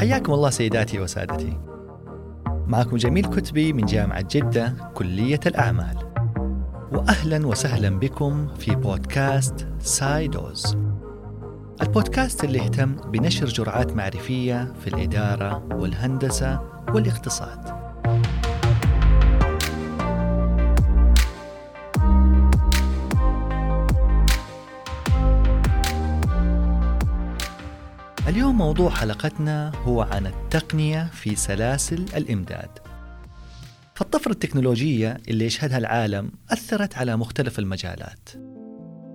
حياكم الله سيداتي وسادتي. معكم جميل كتبي من جامعة جدة كلية الأعمال. وأهلا وسهلا بكم في بودكاست سايدوز. البودكاست اللي يهتم بنشر جرعات معرفية في الإدارة والهندسة والاقتصاد. اليوم موضوع حلقتنا هو عن التقنية في سلاسل الإمداد. فالطفرة التكنولوجية اللي يشهدها العالم أثرت على مختلف المجالات.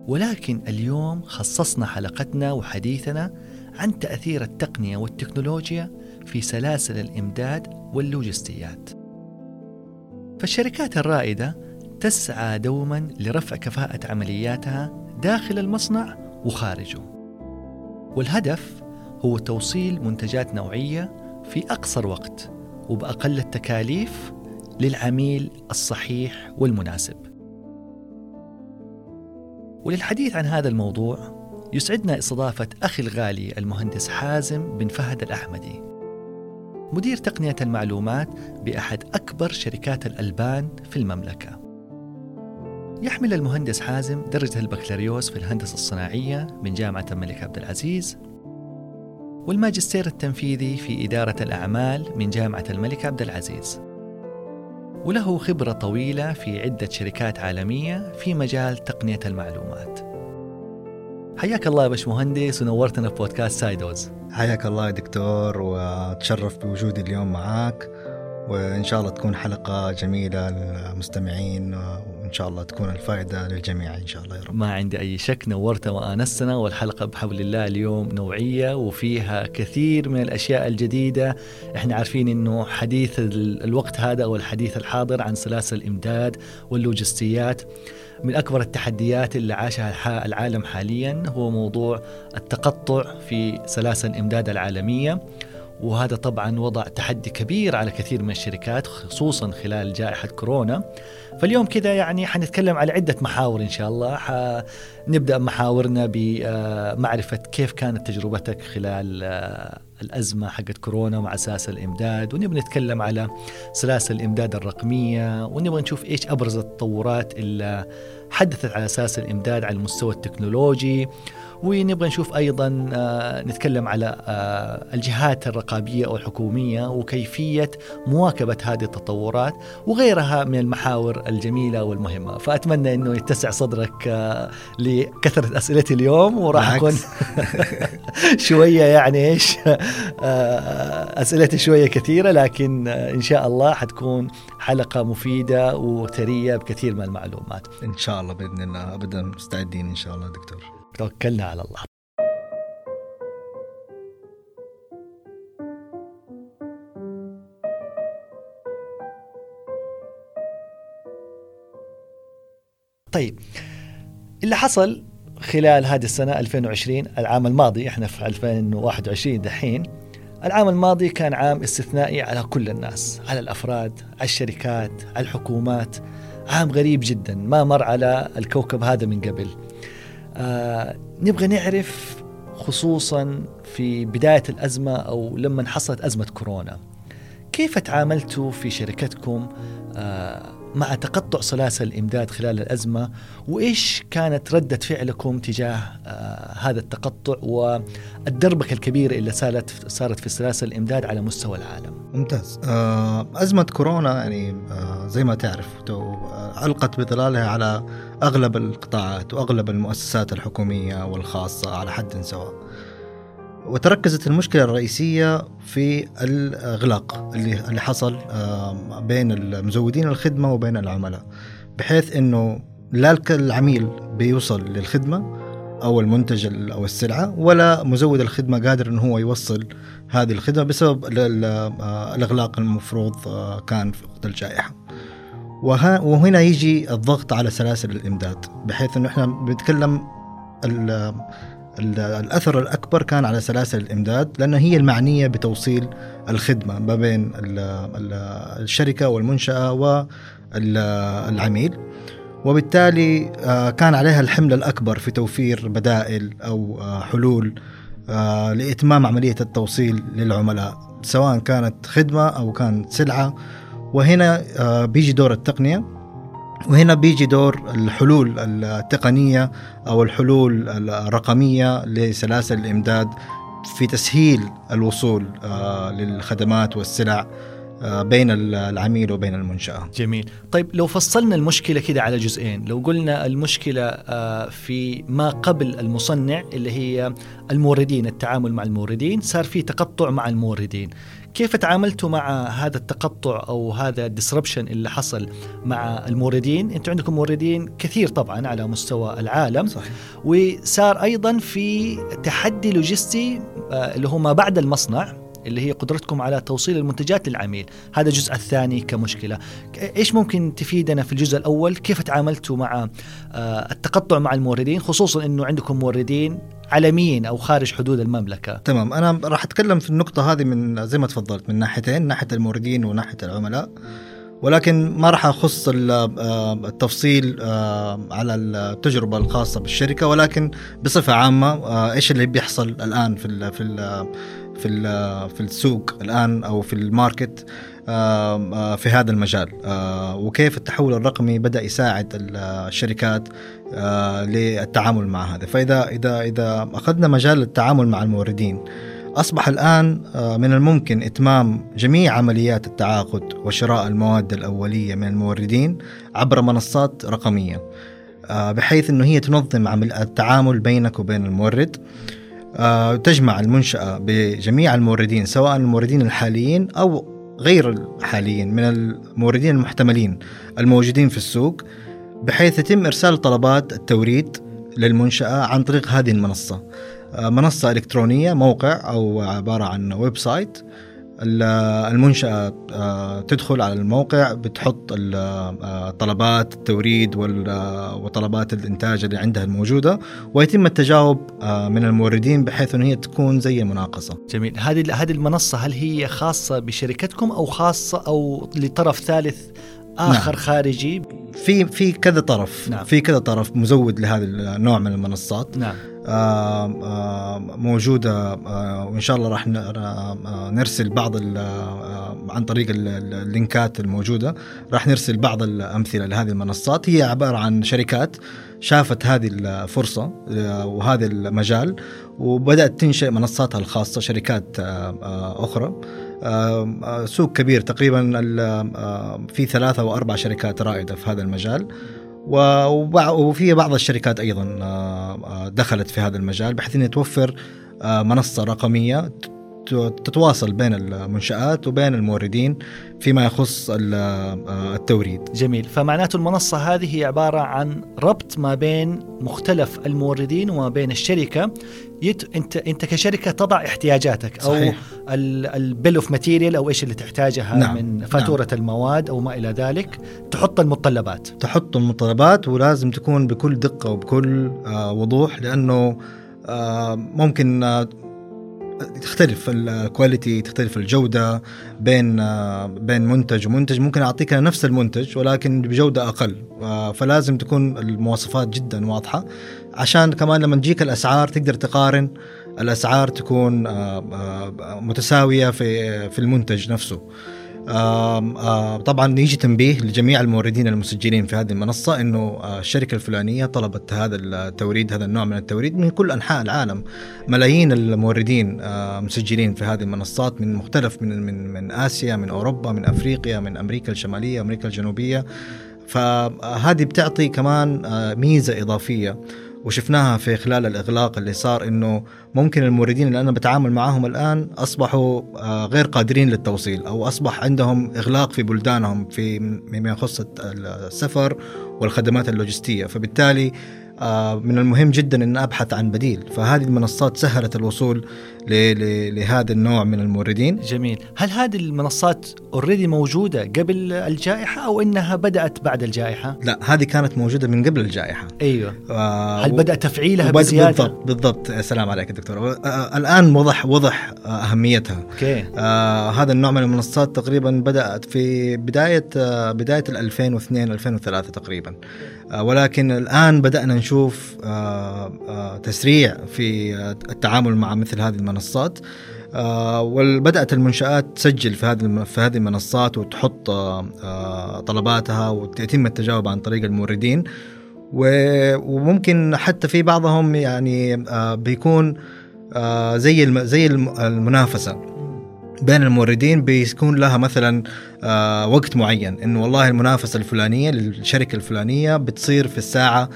ولكن اليوم خصصنا حلقتنا وحديثنا عن تأثير التقنية والتكنولوجيا في سلاسل الإمداد واللوجستيات. فالشركات الرائدة تسعى دوما لرفع كفاءة عملياتها داخل المصنع وخارجه. والهدف هو توصيل منتجات نوعية في أقصر وقت وبأقل التكاليف للعميل الصحيح والمناسب. وللحديث عن هذا الموضوع يسعدنا استضافة أخي الغالي المهندس حازم بن فهد الأحمدي مدير تقنية المعلومات بأحد أكبر شركات الألبان في المملكة يحمل المهندس حازم درجة البكالوريوس في الهندسة الصناعية من جامعة الملك عبد العزيز والماجستير التنفيذي في إدارة الأعمال من جامعة الملك عبد العزيز. وله خبرة طويلة في عدة شركات عالمية في مجال تقنية المعلومات. حياك الله يا باشمهندس ونورتنا في بودكاست سايدوز. حياك الله يا دكتور وتشرف بوجودي اليوم معاك. وإن شاء الله تكون حلقة جميلة للمستمعين شاء الله تكون الفائدة للجميع إن شاء الله يا رب. ما عندي أي شك نورت وآنستنا والحلقة بحول الله اليوم نوعية وفيها كثير من الأشياء الجديدة. إحنا عارفين أنه حديث الوقت هذا أو الحديث الحاضر عن سلاسل الإمداد واللوجستيات. من أكبر التحديات اللي عاشها العالم حاليا هو موضوع التقطع في سلاسل الإمداد العالمية. وهذا طبعا وضع تحدي كبير على كثير من الشركات خصوصا خلال جائحة كورونا. فاليوم كذا يعني حنتكلم على عدة محاور إن شاء الله. حنبدأ محاورنا بمعرفة كيف كانت تجربتك خلال الأزمة حقت كورونا مع سلاسل الإمداد. ونبغى نتكلم على سلاسل الإمداد الرقمية. ونبغى نشوف إيش أبرز التطورات اللي حدثت على سلاسل الإمداد على المستوى التكنولوجي. ونبغى نشوف أيضا آه، نتكلم على آه، الجهات الرقابية أو الحكوميه وكيفية مواكبة هذه التطورات وغيرها من المحاور الجميلة والمهمة. فأتمنى إنه يتسع صدرك آه، لكثرة أسئلتي اليوم وراح أكون شوية يعني إيش أسئلتي شوية كثيرة لكن إن شاء الله حتكون حلقة مفيدة وثرية بكثير من المعلومات. إن شاء الله بإذن الله. ابدا مستعدين إن شاء الله دكتور. توكلنا على الله. طيب اللي حصل خلال هذه السنة 2020 العام الماضي إحنا في 2021 دحين العام الماضي كان عام استثنائي على كل الناس على الأفراد على الشركات على الحكومات عام غريب جدا ما مر على الكوكب هذا من قبل. آه نبغى نعرف خصوصا في بداية الأزمة أو لما حصلت أزمة كورونا. كيف تعاملتوا في شركتكم؟ آه مع تقطع سلاسل الإمداد خلال الأزمة وإيش كانت ردة فعلكم تجاه آه هذا التقطع والدربكة الكبيرة اللي صارت صارت في سلاسل الإمداد على مستوى العالم؟ ممتاز. آه أزمة كورونا يعني آه زي ما تعرف ألقت بظلالها على أغلب القطاعات وأغلب المؤسسات الحكومية والخاصة على حد سواء. وتركزت المشكلة الرئيسية في الإغلاق اللي اللي حصل بين المزودين الخدمة وبين العملاء بحيث إنه لا العميل بيوصل للخدمة أو المنتج أو السلعة ولا مزود الخدمة قادر إنه هو يوصل هذه الخدمة بسبب الإغلاق المفروض كان في وقت الجائحة. وهنا يجي الضغط على سلاسل الإمداد بحيث إنه إحنا بنتكلم الأثر الأكبر كان على سلاسل الإمداد لأنها هي المعنية بتوصيل الخدمة ما بين الشركة والمنشأة والعميل. وبالتالي كان عليها الحمل الأكبر في توفير بدائل أو حلول آه، لإتمام عملية التوصيل للعملاء سواء كانت خدمة أو كانت سلعة. وهنا آه، بيجي دور التقنية. وهنا بيجي دور الحلول التقنية أو الحلول الرقمية لسلاسل الإمداد في تسهيل الوصول آه، للخدمات والسلع آه، بين العميل وبين المنشأة. جميل. طيب لو فصلنا المشكلة كده على جزئين لو قلنا المشكلة آه، في ما قبل المصنع اللي هي الموردين التعامل مع الموردين صار في تقطع مع الموردين. كيف تعاملتوا مع هذا التقطع أو هذا الديسربشن اللي حصل مع الموردين؟ أنتم عندكم موردين كثير طبعا على مستوى العالم. صحيح. وصار أيضا في تحدي لوجستي آه، اللي هو ما بعد المصنع. اللي هي قدرتكم على توصيل المنتجات للعميل. هذا الجزء الثاني كمشكلة. إيش ممكن تفيدنا في الجزء الأول؟ كيف تعاملتوا مع آه، التقطع مع الموردين؟ خصوصا أنه عندكم موردين عالميين أو خارج حدود المملكة. تمام. أنا راح أتكلم في النقطة هذه من زي ما تفضلت من ناحيتين ناحية الموردين وناحية العملاء. ولكن ما راح أخص آه، التفصيل آه، على التجربة الخاصة بالشركة ولكن بصفة عامة إيش اللي بيحصل الآن في في في في السوق الآن أو في الماركت في هذا المجال. وكيف التحول الرقمي بدأ يساعد الشركات للتعامل مع هذا. فإذا إذا إذا أخذنا مجال التعامل مع الموردين أصبح الآن من الممكن إتمام جميع عمليات التعاقد وشراء المواد الأولية من الموردين عبر منصات رقمية بحيث إنه هي تنظم عمل التعامل بينك وبين المورد. تجمع المنشأة بجميع الموردين سواء الموردين الحاليين أو غير الحاليين من الموردين المحتملين الموجودين في السوق بحيث يتم إرسال طلبات التوريد للمنشأة عن طريق هذه المنصة. آه، منصة إلكترونية موقع أو عبارة عن website. المنشأة آه، تدخل على الموقع بتحط آه، طلبات التوريد وطلبات الإنتاج اللي عندها الموجودة ويتم التجاوب آه، من الموردين بحيث أن هي تكون زي مناقصة. جميل. هذه هذه المنصة هل هي خاصة بشركتكم أو خاصة أو لطرف ثالث آخر نعم. خارجي؟ في في كذا طرف. نعم. في كذا طرف مزود لهذا النوع من المنصات. نعم. آه آه موجودة آه وإن شاء الله راح آه، نرسل بعض آه، عن طريق اللينكات الموجودة راح نرسل بعض الأمثلة لهذه المنصات. هي عبارة عن شركات شافت هذه الفرصة آه، وهذا المجال وبدأت تنشئ منصاتها الخاصة شركات أخرى. سوق كبير تقريبا في ثلاثة أو أربع شركات رائدة في هذا المجال. وفي بعض الشركات أيضا دخلت في هذا المجال بحيث أن توفر منصة رقمية تتواصل بين المنشآت وبين الموردين فيما يخص التوريد جميل فمعناته المنصة هذه هي عبارة عن ربط ما بين مختلف الموردين وما بين الشركة يت... انت انت كشركة تضع احتياجاتك أو صحيح. ال bill of material أو إيش اللي تحتاجها نعم. من فاتورة نعم. المواد أو ما إلى ذلك تحط المتطلبات تحط المتطلبات ولازم تكون بكل دقة وبكل آه وضوح لأنه آه ممكن آه تختلف ال quality تختلف الجودة بين بين منتج ومنتج. ممكن أعطيك نفس المنتج ولكن بجودة أقل. فلازم تكون المواصفات جدا واضحة. عشان كمان لما تجيك الأسعار تقدر تقارن الأسعار تكون متساوية في في المنتج نفسه. طبعا يجي تنبيه لجميع الموردين المسجلين في هذه المنصة إنه الشركة الفلانية طلبت هذا التوريد هذا النوع من التوريد من كل أنحاء العالم. ملايين الموردين مسجلين في هذه المنصات من مختلف من من من آسيا من أوروبا من أفريقيا من أمريكا الشمالية أمريكا الجنوبية. فهذه بتعطي كمان ميزة إضافية. وشفناها في خلال الإغلاق اللي صار إنه ممكن الموردين اللي أنا بتعامل معاهم الآن أصبحوا آه، غير قادرين للتوصيل أو أصبح عندهم إغلاق في بلدانهم في مما يخص السفر والخدمات اللوجستية. فبالتالي آه، من المهم جدا إن أبحث عن بديل. فهذه المنصات سهلت الوصول لهذا النوع من الموردين. جميل. هل هذه المنصات already موجودة قبل الجائحة أو إنها بدأت بعد الجائحة؟ لا هذه كانت موجودة من قبل الجائحة. أيوه. آه هل بدأ تفعيلها بزيادة؟ بالضبط بالضبط. السلام عليك دكتور. آه الآن وضح وضح أهميتها. okay. آه هذا النوع من المنصات تقريبا بدأت في بداية آه بداية 2002 2003 تقريبا. آه ولكن الآن بدأنا نشوف آه آه تسريع في التعامل مع مثل هذه المنصات. آه وبدات المنشآت تسجل في هذه في هذه المنصات وتحط آه طلباتها ويتم التجاوب عن طريق الموردين. وممكن حتى في بعضهم يعني آه بيكون زي زي المنافسة بين الموردين بيكون لها مثلا وقت معين. انه والله المنافسة الفلانية للشركة الفلانية بتصير في الساعة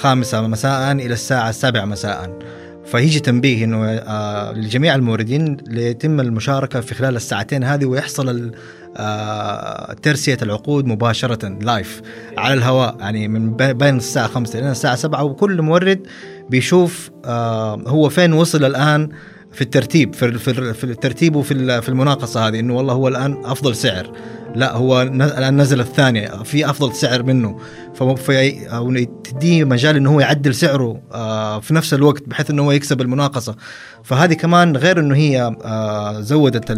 خامسة مساء إلى الساعة السابعة مساء. فيجي تنبيه إنه آه لجميع الموردين ليتم المشاركة في خلال الساعتين هذه ويحصل آه ترسية العقود مباشرة لايف على الهواء. يعني من بين الساعة 5 إلى الساعة 7 وكل مورد بيشوف آه هو فين وصل الآن في الترتيب في في الترتيب وفي في المناقصة هذه إنه والله هو الآن أفضل سعر. لا هو الآن نزل الثاني في أفضل سعر منه. في تديه مجال إنه هو يعدل سعره في نفس الوقت بحيث إنه هو يكسب المناقصة. فهذه كمان غير إنه هي زودت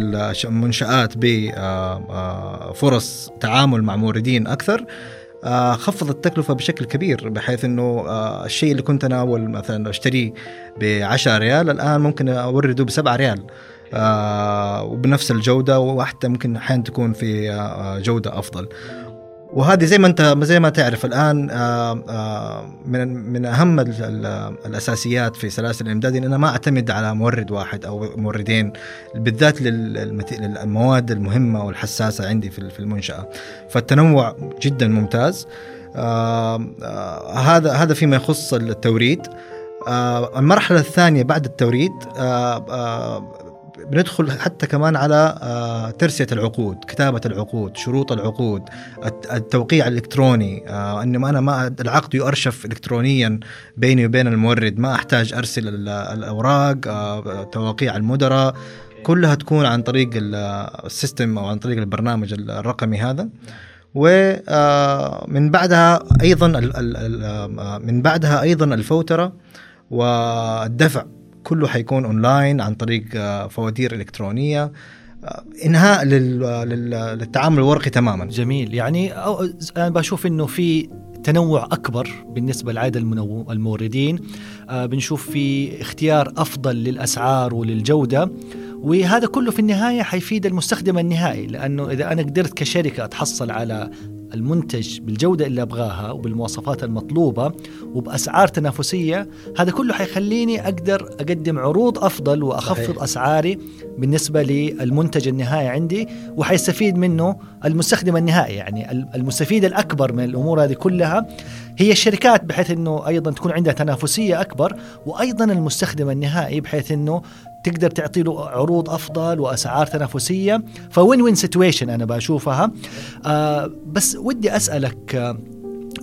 المنشات بفرص تعامل مع موردين أكثر. آه خفض التكلفة بشكل كبير بحيث إنه آه الشيء اللي كنت أنا أول مثلا أشتريه ب 10 ريال الآن ممكن اورده ب 7 ريال. آه وبنفس الجودة وحتى ممكن أحيانا تكون في آه جودة أفضل. وهذه زي ما انت زي ما تعرف الآن آه، آه، من من أهم الأساسيات في سلاسل الإمداد إن أنا ما أعتمد على مورد واحد أو موردين بالذات للمواد المهمة والحساسة عندي في المنشأة. فالتنوع جدا ممتاز. آه، هذا هذا فيما يخص التوريد. المرحلة الثانية بعد التوريد بندخل حتى كمان على آه، ترسية العقود كتابة العقود شروط العقود التوقيع الإلكتروني. آه، أنه أنا ما العقد يؤرشف إلكترونيا بيني وبين المورد. ما أحتاج أرسل الأوراق آه، توقيع المدراء. كلها تكون عن طريق ال system أو عن طريق البرنامج الرقمي هذا. ومن بعدها أيضا من بعدها أيضا الفوترة والدفع. كله حيكون اونلاين عن طريق آه، فواتير إلكترونية. آه، إنهاء للتعامل الورقي تماما. جميل. يعني أنا بشوف إنه في تنوع أكبر بالنسبة لعدد الموردين. آه، بنشوف في اختيار أفضل للأسعار وللجودة. وهذا كله في النهاية حيفيد المستخدم النهائي لأنه إذا أنا قدرت كشركة أتحصل على المنتج بالجودة اللي أبغاها وبالمواصفات المطلوبة وبأسعار تنافسية هذا كله حيخليني أقدر أقدم عروض أفضل وأخفض صحيح. أسعاري بالنسبة للمنتج النهائي عندي وحيستفيد منه المستخدم النهائي يعني المستفيد الأكبر من الأمور هذه كلها هي الشركات بحيث أنه أيضا تكون عندها تنافسية أكبر وأيضا المستخدم النهائي بحيث أنه تقدر تعطي له عروض أفضل وأسعار تنافسية. فوين وين سيتويشن أنا بشوفها آه بس ودي أسألك آه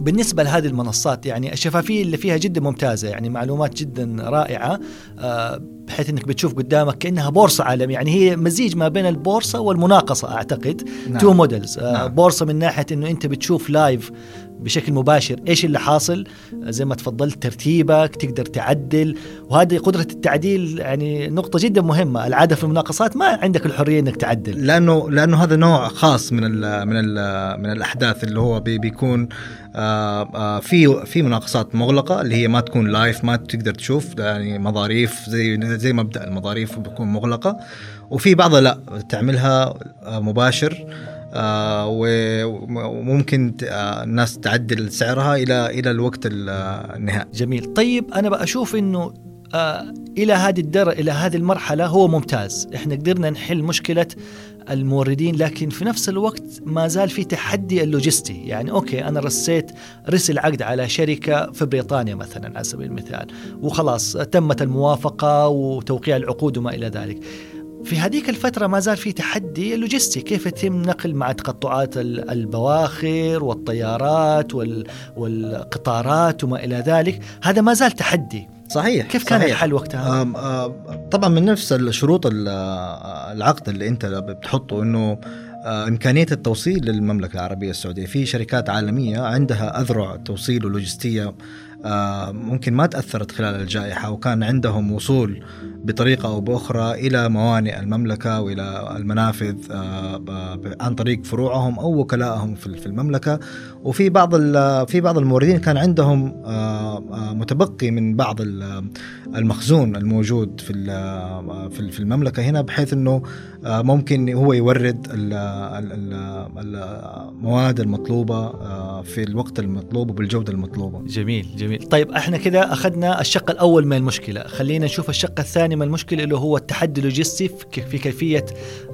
بالنسبة لهذه المنصات يعني الشفافية اللي فيها جدا ممتازة يعني معلومات جدا رائعة آه بحيث إنك بتشوف قدامك كأنها بورصة عالمية. يعني هي مزيج ما بين البورصة والمناقصة أعتقد. نعم. two models آه نعم. بورصة من ناحية إنه أنت بتشوف live بشكل مباشر. إيش اللي حاصل؟ زي ما تفضلت ترتيبك تقدر تعدل. وهذه قدرة التعديل يعني نقطة جدا مهمة. العادة في المناقصات ما عندك الحرية إنك تعدل. لأنه لأنه هذا نوع خاص من ال من ال من الأحداث اللي هو بي بيكون آه، آه، في في مناقصات مغلقة اللي هي ما تكون live ما تقدر تشوف. يعني مظاريف زي زي مبدأ المظاريف بتكون مغلقة. وفي بعضها لا تعملها آه، مباشر. وممكن آه، الناس تعدل سعرها إلى إلى الوقت النهائي. جميل، طيب أنا بشوف إنه آه إلى هذه الدر إلى هذه المرحلة هو ممتاز، إحنا قدرنا نحل مشكلة الموردين لكن في نفس الوقت ما زال في تحدي اللوجستي، يعني أوكي أنا رسيت رسيت عقد على شركة في بريطانيا مثلا على سبيل المثال وخلاص تمت الموافقة وتوقيع العقود وما إلى ذلك. في هذيك الفترة ما زال في تحدي اللوجستي كيف يتم نقل مع تقطعات البواخر والطيارات والقطارات وما إلى ذلك هذا ما زال تحدي صحيح كيف كان صحيح. الحل وقتها؟ آم آم طبعا من نفس الشروط ال- العقد اللي أنت بتحطه إنه آه، إمكانية التوصيل للمملكة العربية السعودية في شركات عالمية عندها أذرع توصيل ولوجستية ممكن ما تأثرت خلال الجائحة وكان عندهم وصول بطريقة أو بأخرى إلى موانئ المملكة وإلى المنافذ آه، عن طريق فروعهم أو وكلائهم في المملكة. وفي بعض في بعض الموردين كان عندهم آه، آه، متبقي من بعض ال- المخزون الموجود في في المملكة هنا بحيث أنه آه، ممكن هو يورد ال- ال- ال- المواد المطلوبة آه، في الوقت المطلوب وبالجودة المطلوبة. جميل جميل. طيب إحنا كده أخذنا الشق الأول من المشكلة. خلينا نشوف الشق الثاني من المشكلة اللي هو التحدي اللوجستي في في كيفية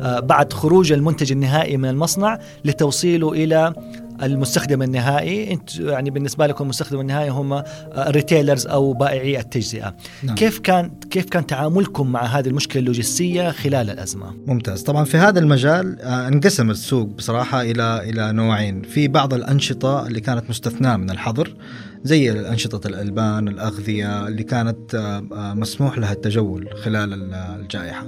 آه، بعد خروج المنتج النهائي من المصنع لتوصيله إلى المستخدم النهائي. انت يعني بالنسبة لكم المستخدم النهائي هم الريتيلرز أو بائعي التجزئة. نعم. كيف كان كيف كان تعاملكم مع هذه المشكلة اللوجستية خلال الأزمة؟ ممتاز. طبعا في هذا المجال آه، انقسم السوق بصراحة إلى إلى نوعين. في بعض الأنشطة اللي كانت مستثناة من الحظر زي أنشطة الألبان الأغذية اللي كانت آه، آه، مسموح لها التجول خلال ال- الجائحة.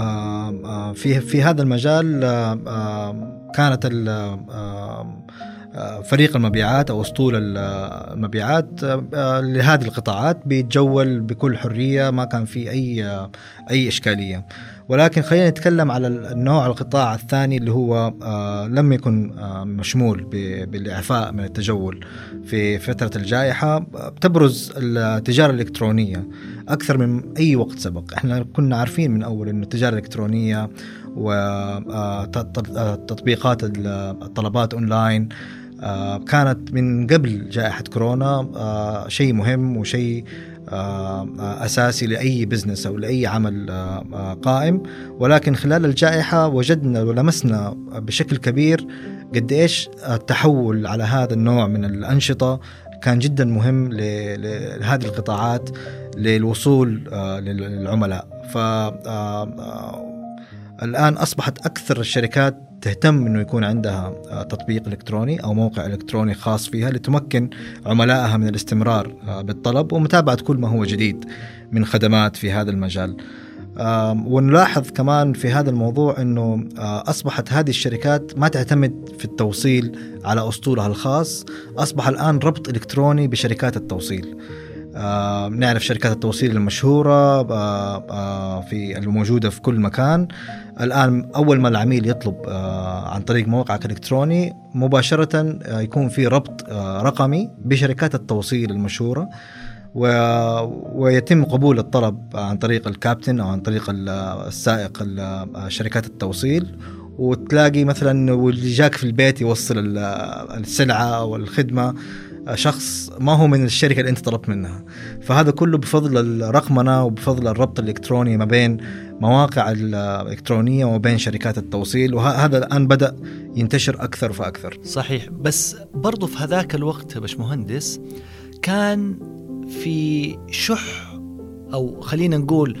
وفي في هذا المجال آه، آه، كانت آه، آه، فريق المبيعات أو أسطول ال- المبيعات آه، آه، لهذه القطاعات بيتجول بكل حرية ما كان في أي آه، أي إشكالية. ولكن خلينا نتكلم على النوع القطاع الثاني اللي هو آه، لم يكن آه، مشمول ب- بالإعفاء من التجول. في فترة الجائحة آه، بتبرز التجارة الإلكترونية أكثر من أي وقت سبق. إحنا كنا عارفين من أول انه التجارة الإلكترونية وتطبيقات الطلبات أونلاين آه، كانت من قبل جائحة كورونا آه، شيء مهم وشيء آه، أساسي لأي بزنس أو لأي عمل آه، آه، قائم. ولكن خلال الجائحة وجدنا ولمسنا بشكل كبير قد إيش التحول على هذا النوع من الأنشطة كان جدا مهم لهذه القطاعات للوصول للعملاء. ف الآن أصبحت أكثر الشركات تهتم إنه يكون عندها آه، تطبيق إلكتروني أو موقع إلكتروني خاص فيها لتمكن عملائها من الاستمرار آه، بالطلب ومتابعة كل ما هو جديد من خدمات في هذا المجال. ونلاحظ كمان في هذا الموضوع إنه آه، أصبحت هذه الشركات ما تعتمد في التوصيل على اسطولها الخاص، أصبح الآن ربط إلكتروني بشركات التوصيل. آه، نعرف شركات التوصيل المشهورة آه، آه، في الموجودة في كل مكان. الآن أول ما العميل يطلب آه، عن طريق موقعك الإلكتروني مباشرة آه، يكون في ربط آه، رقمي بشركات التوصيل المشهورة و... ويتم قبول الطلب عن طريق الكابتن أو عن طريق ال- السائق ال- شركات التوصيل. وتلاقي مثلا واللي جاك في البيت يوصل ال- السلعة أو الخدمة. شخص ما هو من الشركة اللي أنت طلبت منها. فهذا كله بفضل الرقمنة وبفضل الربط الإلكتروني ما بين مواقع الإلكترونية وما بين شركات التوصيل وهذا الآن بدأ ينتشر أكثر فأكثر صحيح. بس برضو في هذاك الوقت يا باشمهندس كان في شح أو خلينا نقول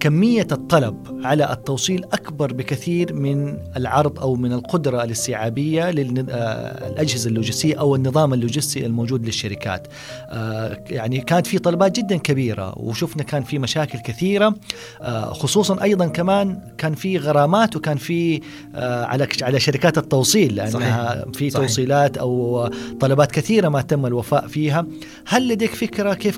كمية الطلب على التوصيل أكبر بكثير من العرض أو من القدرة الاستيعابية للأجهزة اللوجستية أو النظام اللوجستي الموجود للشركات آه، يعني كانت في طلبات جدا كبيرة وشفنا كان في مشاكل كثيرة آه، خصوصا أيضا كمان كان في غرامات وكان في آه، على على شركات التوصيل لأنها صحيح. في صحيح. توصيلات أو طلبات كثيرة ما تم الوفاء فيها هل لديك فكرة كيف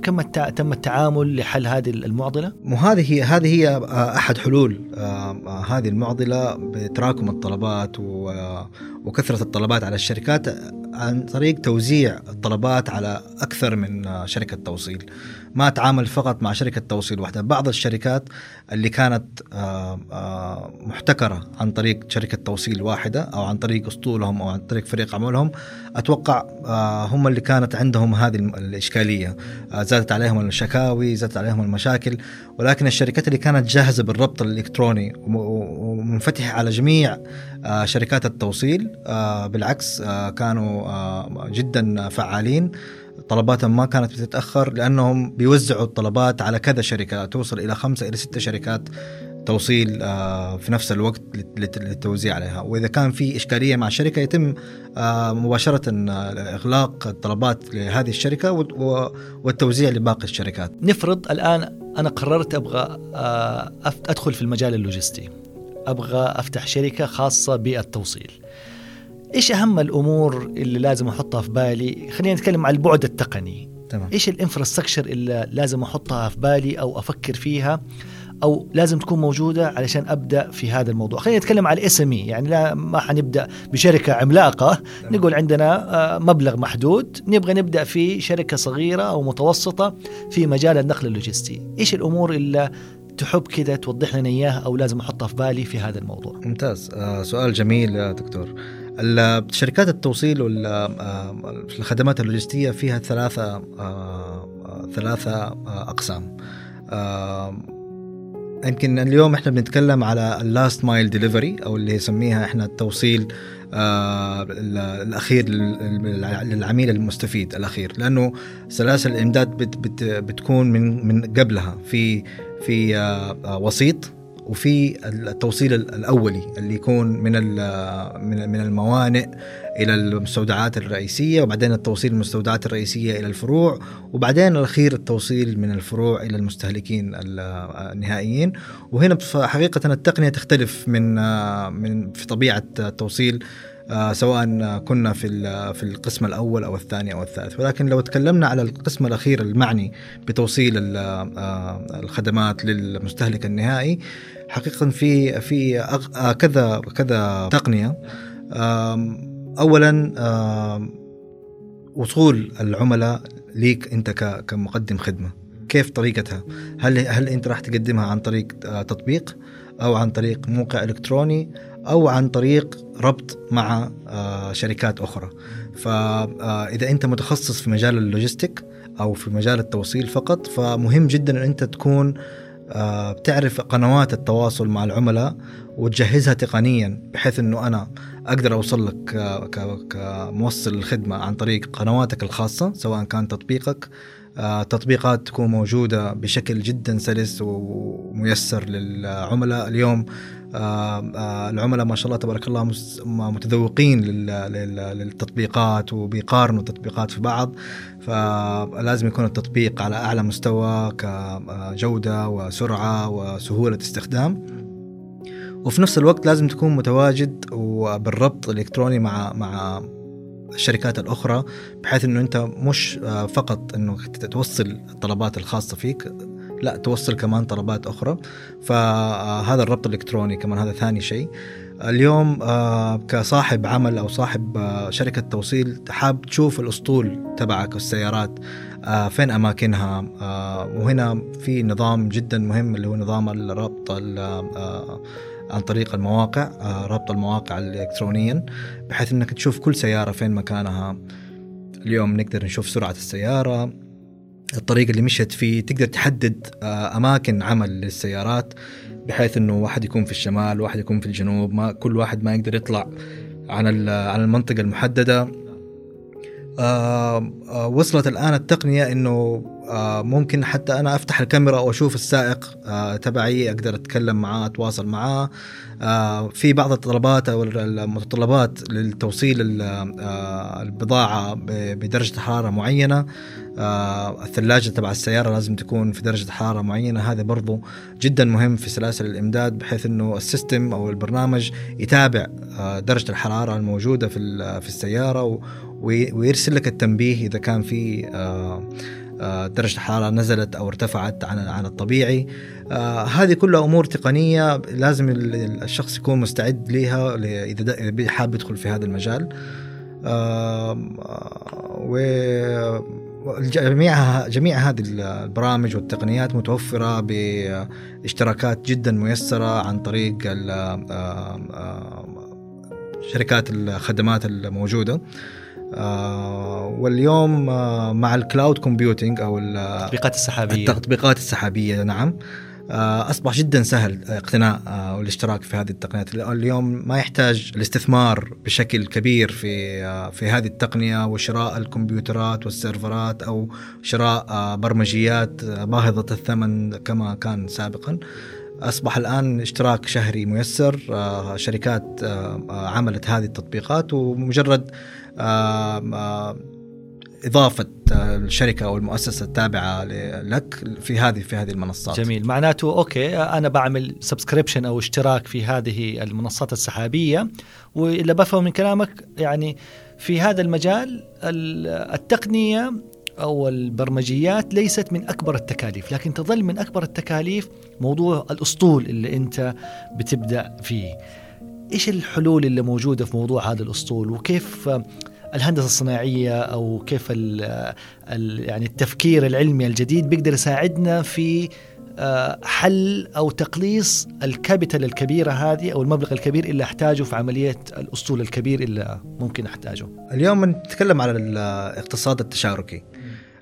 تم التعامل لحل هذه المعضلة؟ مو هذه هي آه، أحد حلول آه، آه، هذه المعضلة بتراكم الطلبات وكثرة الطلبات على الشركات عن طريق توزيع الطلبات على أكثر من شركة توصيل. ما اتعامل فقط مع شركة توصيل واحدة بعض الشركات اللي كانت آه، آه، محتكرة عن طريق شركة توصيل واحدة أو عن طريق أسطولهم أو عن طريق فريق عملهم أتوقع آه، هم اللي كانت عندهم هذه آه، زادت عليهم الشكاوي زادت عليهم المشاكل. ولكن الشركات اللي كانت جاهزة بالربط الإلكتروني وم- ومنفتحة على جميع شركات التوصيل بالعكس كانوا جدا فعالين. طلباتهم ما كانت بتتأخر لأنهم بيوزعوا الطلبات على كذا شركة توصل إلى خمسة إلى ستة شركات توصيل آه، في نفس الوقت للتوزيع عليها. وإذا كان في إشكالية مع شركه يتم آه، مباشرة إغلاق الطلبات لهذه الشركة والتوزيع لباقي الشركات. نفرض الآن أنا قررت أبغى أدخل في المجال اللوجستي. أبغى أفتح شركة خاصة بالتوصيل. إيش أهم الأمور اللي لازم أحطها في بالي؟ خلينا نتكلم عن البعد التقني. تمام. إيش ال infrastructure اللي لازم أحطها في بالي أو أفكر فيها أو لازم تكون موجودة علشان أبدأ في هذا الموضوع؟ خلينا نتكلم على ال SME يعني لا ما حنبدأ بشركة عملاقة. تمام. نقول عندنا آه، مبلغ محدود. نبغى نبدأ في شركة صغيرة أو متوسطة في مجال النقل اللوجستي. إيش الأمور اللي تحب كذا توضح لنا إياها أو لازم أحطها في بالي في هذا الموضوع؟ ممتاز. آه سؤال جميل يا دكتور. شركات التوصيل والخدمات آه، اللوجستية فيها ثلاثة آه، ثلاثة آه، أقسام. يمكن اليوم إحنا بنتكلم على ال last mile delivery أو اللي يسميها إحنا التوصيل آه الأخير للعميل المستفيد الأخير. لأنه سلاسل الإمداد بت بت بتكون من من قبلها. في في آه وسيط وفي التوصيل الأولي اللي يكون من من الموانئ إلى المستودعات الرئيسية وبعدين التوصيل من المستودعات الرئيسية إلى الفروع وبعدين الأخير التوصيل من الفروع إلى المستهلكين النهائيين. وهنا حقيقة التقنية تختلف من من في طبيعة التوصيل آه، سواء كنا في في القسم الأول أو الثاني أو الثالث. ولكن لو تكلمنا على القسم الأخير المعني بتوصيل آه، الخدمات للمستهلك النهائي حقيقه في في آه، كذا كذا تقنية. اولا وصول العملاء ليك أنت كمقدم خدمة. كيف طريقتها؟ هل هل أنت راح تقدمها عن طريق تطبيق أو عن طريق موقع إلكتروني أو عن طريق ربط مع آه، شركات أخرى؟ فاذا أنت متخصص في مجال اللوجيستيك أو في مجال التوصيل فقط فمهم جدا أن أنت تكون آه، بتعرف قنوات التواصل مع العملاء وتجهزها تقنيا بحيث إنه أنا أقدر أوصل لك كموصل الخدمة عن طريق قنواتك الخاصة سواء كان تطبيقك. آه، تطبيقات تكون موجودة بشكل جدا سلس وميسر للعملاء. اليوم آه، آه، العملاء ما شاء الله تبارك الله متذوقين للتطبيقات وبيقارنوا التطبيقات في بعض فلازم يكون التطبيق على أعلى مستوى كجودة وسرعة وسهولة استخدام. وفي نفس الوقت لازم تكون متواجد وبالربط الإلكتروني مع مع الشركات الأخرى بحيث إنه أنت مش آه، فقط انه توصل الطلبات الخاصة فيك لا توصل كمان طلبات أخرى. فهذا الربط الإلكتروني كمان هذا ثاني شيء. اليوم آه، كصاحب عمل أو صاحب آه، شركة توصيل حاب تشوف الأسطول تبعك والسيارات فين أماكنها؟ وهنا في نظام جدا مهم اللي هو نظام الربط عن طريق المواقع آه، ربط المواقع الإلكترونيا بحيث أنك تشوف كل سيارة فين مكانها. اليوم نقدر نشوف سرعة السيارة الطريق اللي مشت فيه تقدر تحدد آه، أماكن عمل للسيارات بحيث أنه واحد يكون في الشمال واحد يكون في الجنوب ما كل واحد ما يقدر يطلع عن عن آه آه وصلت الآن التقنية أنه آه ممكن حتى أنا أفتح الكاميرا وأشوف السائق تبعي أقدر أتكلم معاه أتواصل معاه. في بعض الطلبات أو المتطلبات للتوصيل البضاعة بدرجة حرارة معينة. آه الثلاجة تبع السيارة لازم تكون في درجة حرارة معينة. هذا برضو جدا مهم في سلاسل الإمداد بحيث أنه السيستم أو البرنامج يتابع درجة الحرارة الموجودة في, السيارة ويرسل لك التنبيه إذا كان في آه، آه، درجة الحرارة نزلت أو ارتفعت عن عن الطبيعي. آه هذه كلها أمور تقنية لازم الشخص يكون مستعد لها إذا حاب يدخل في هذا المجال. و جميع جميع هذه البرامج والتقنيات متوفرة باشتراكات جدا ميسرة عن طريق شركات الخدمات الموجودة. آه واليوم آه مع ال cloud computing أو التطبيقات السحابية. التطبيقات السحابية نعم. آه أصبح جدا سهل اقتناء آه والاشتراك في هذه التقنيات. اليوم ما يحتاج الاستثمار بشكل كبير في آه في هذه التقنية وشراء الكمبيوترات وال سيرفرات أو شراء آه برمجيات باهظة الثمن كما كان سابقا. أصبح الآن اشتراك شهري ميسر آه، شركات آه، آه، عملت هذه التطبيقات ومجرد إضافة الشركة أو المؤسسة التابعة لك في هذه في هذه المنصات. جميل. معناته أوكي أنا بعمل subscription أو اشتراك في هذه المنصات السحابية وإلا بفهم من كلامك يعني في هذا المجال التقنية أو البرمجيات ليست من أكبر التكاليف لكن تظل من أكبر التكاليف موضوع الأسطول اللي أنت بتبدأ فيه. إيش الحلول اللي موجودة في موضوع هذا الأسطول وكيف الهندسة الصناعية أو كيف ال ال يعني التفكير العلمي الجديد بيقدر يساعدنا في آه، حل أو تقليص الكابيتال الكبيرة هذه أو المبلغ الكبير اللي أحتاجه في عملية الأسطول الكبير اللي ممكن أحتاجه. اليوم نتكلم على الاقتصاد التشاركي.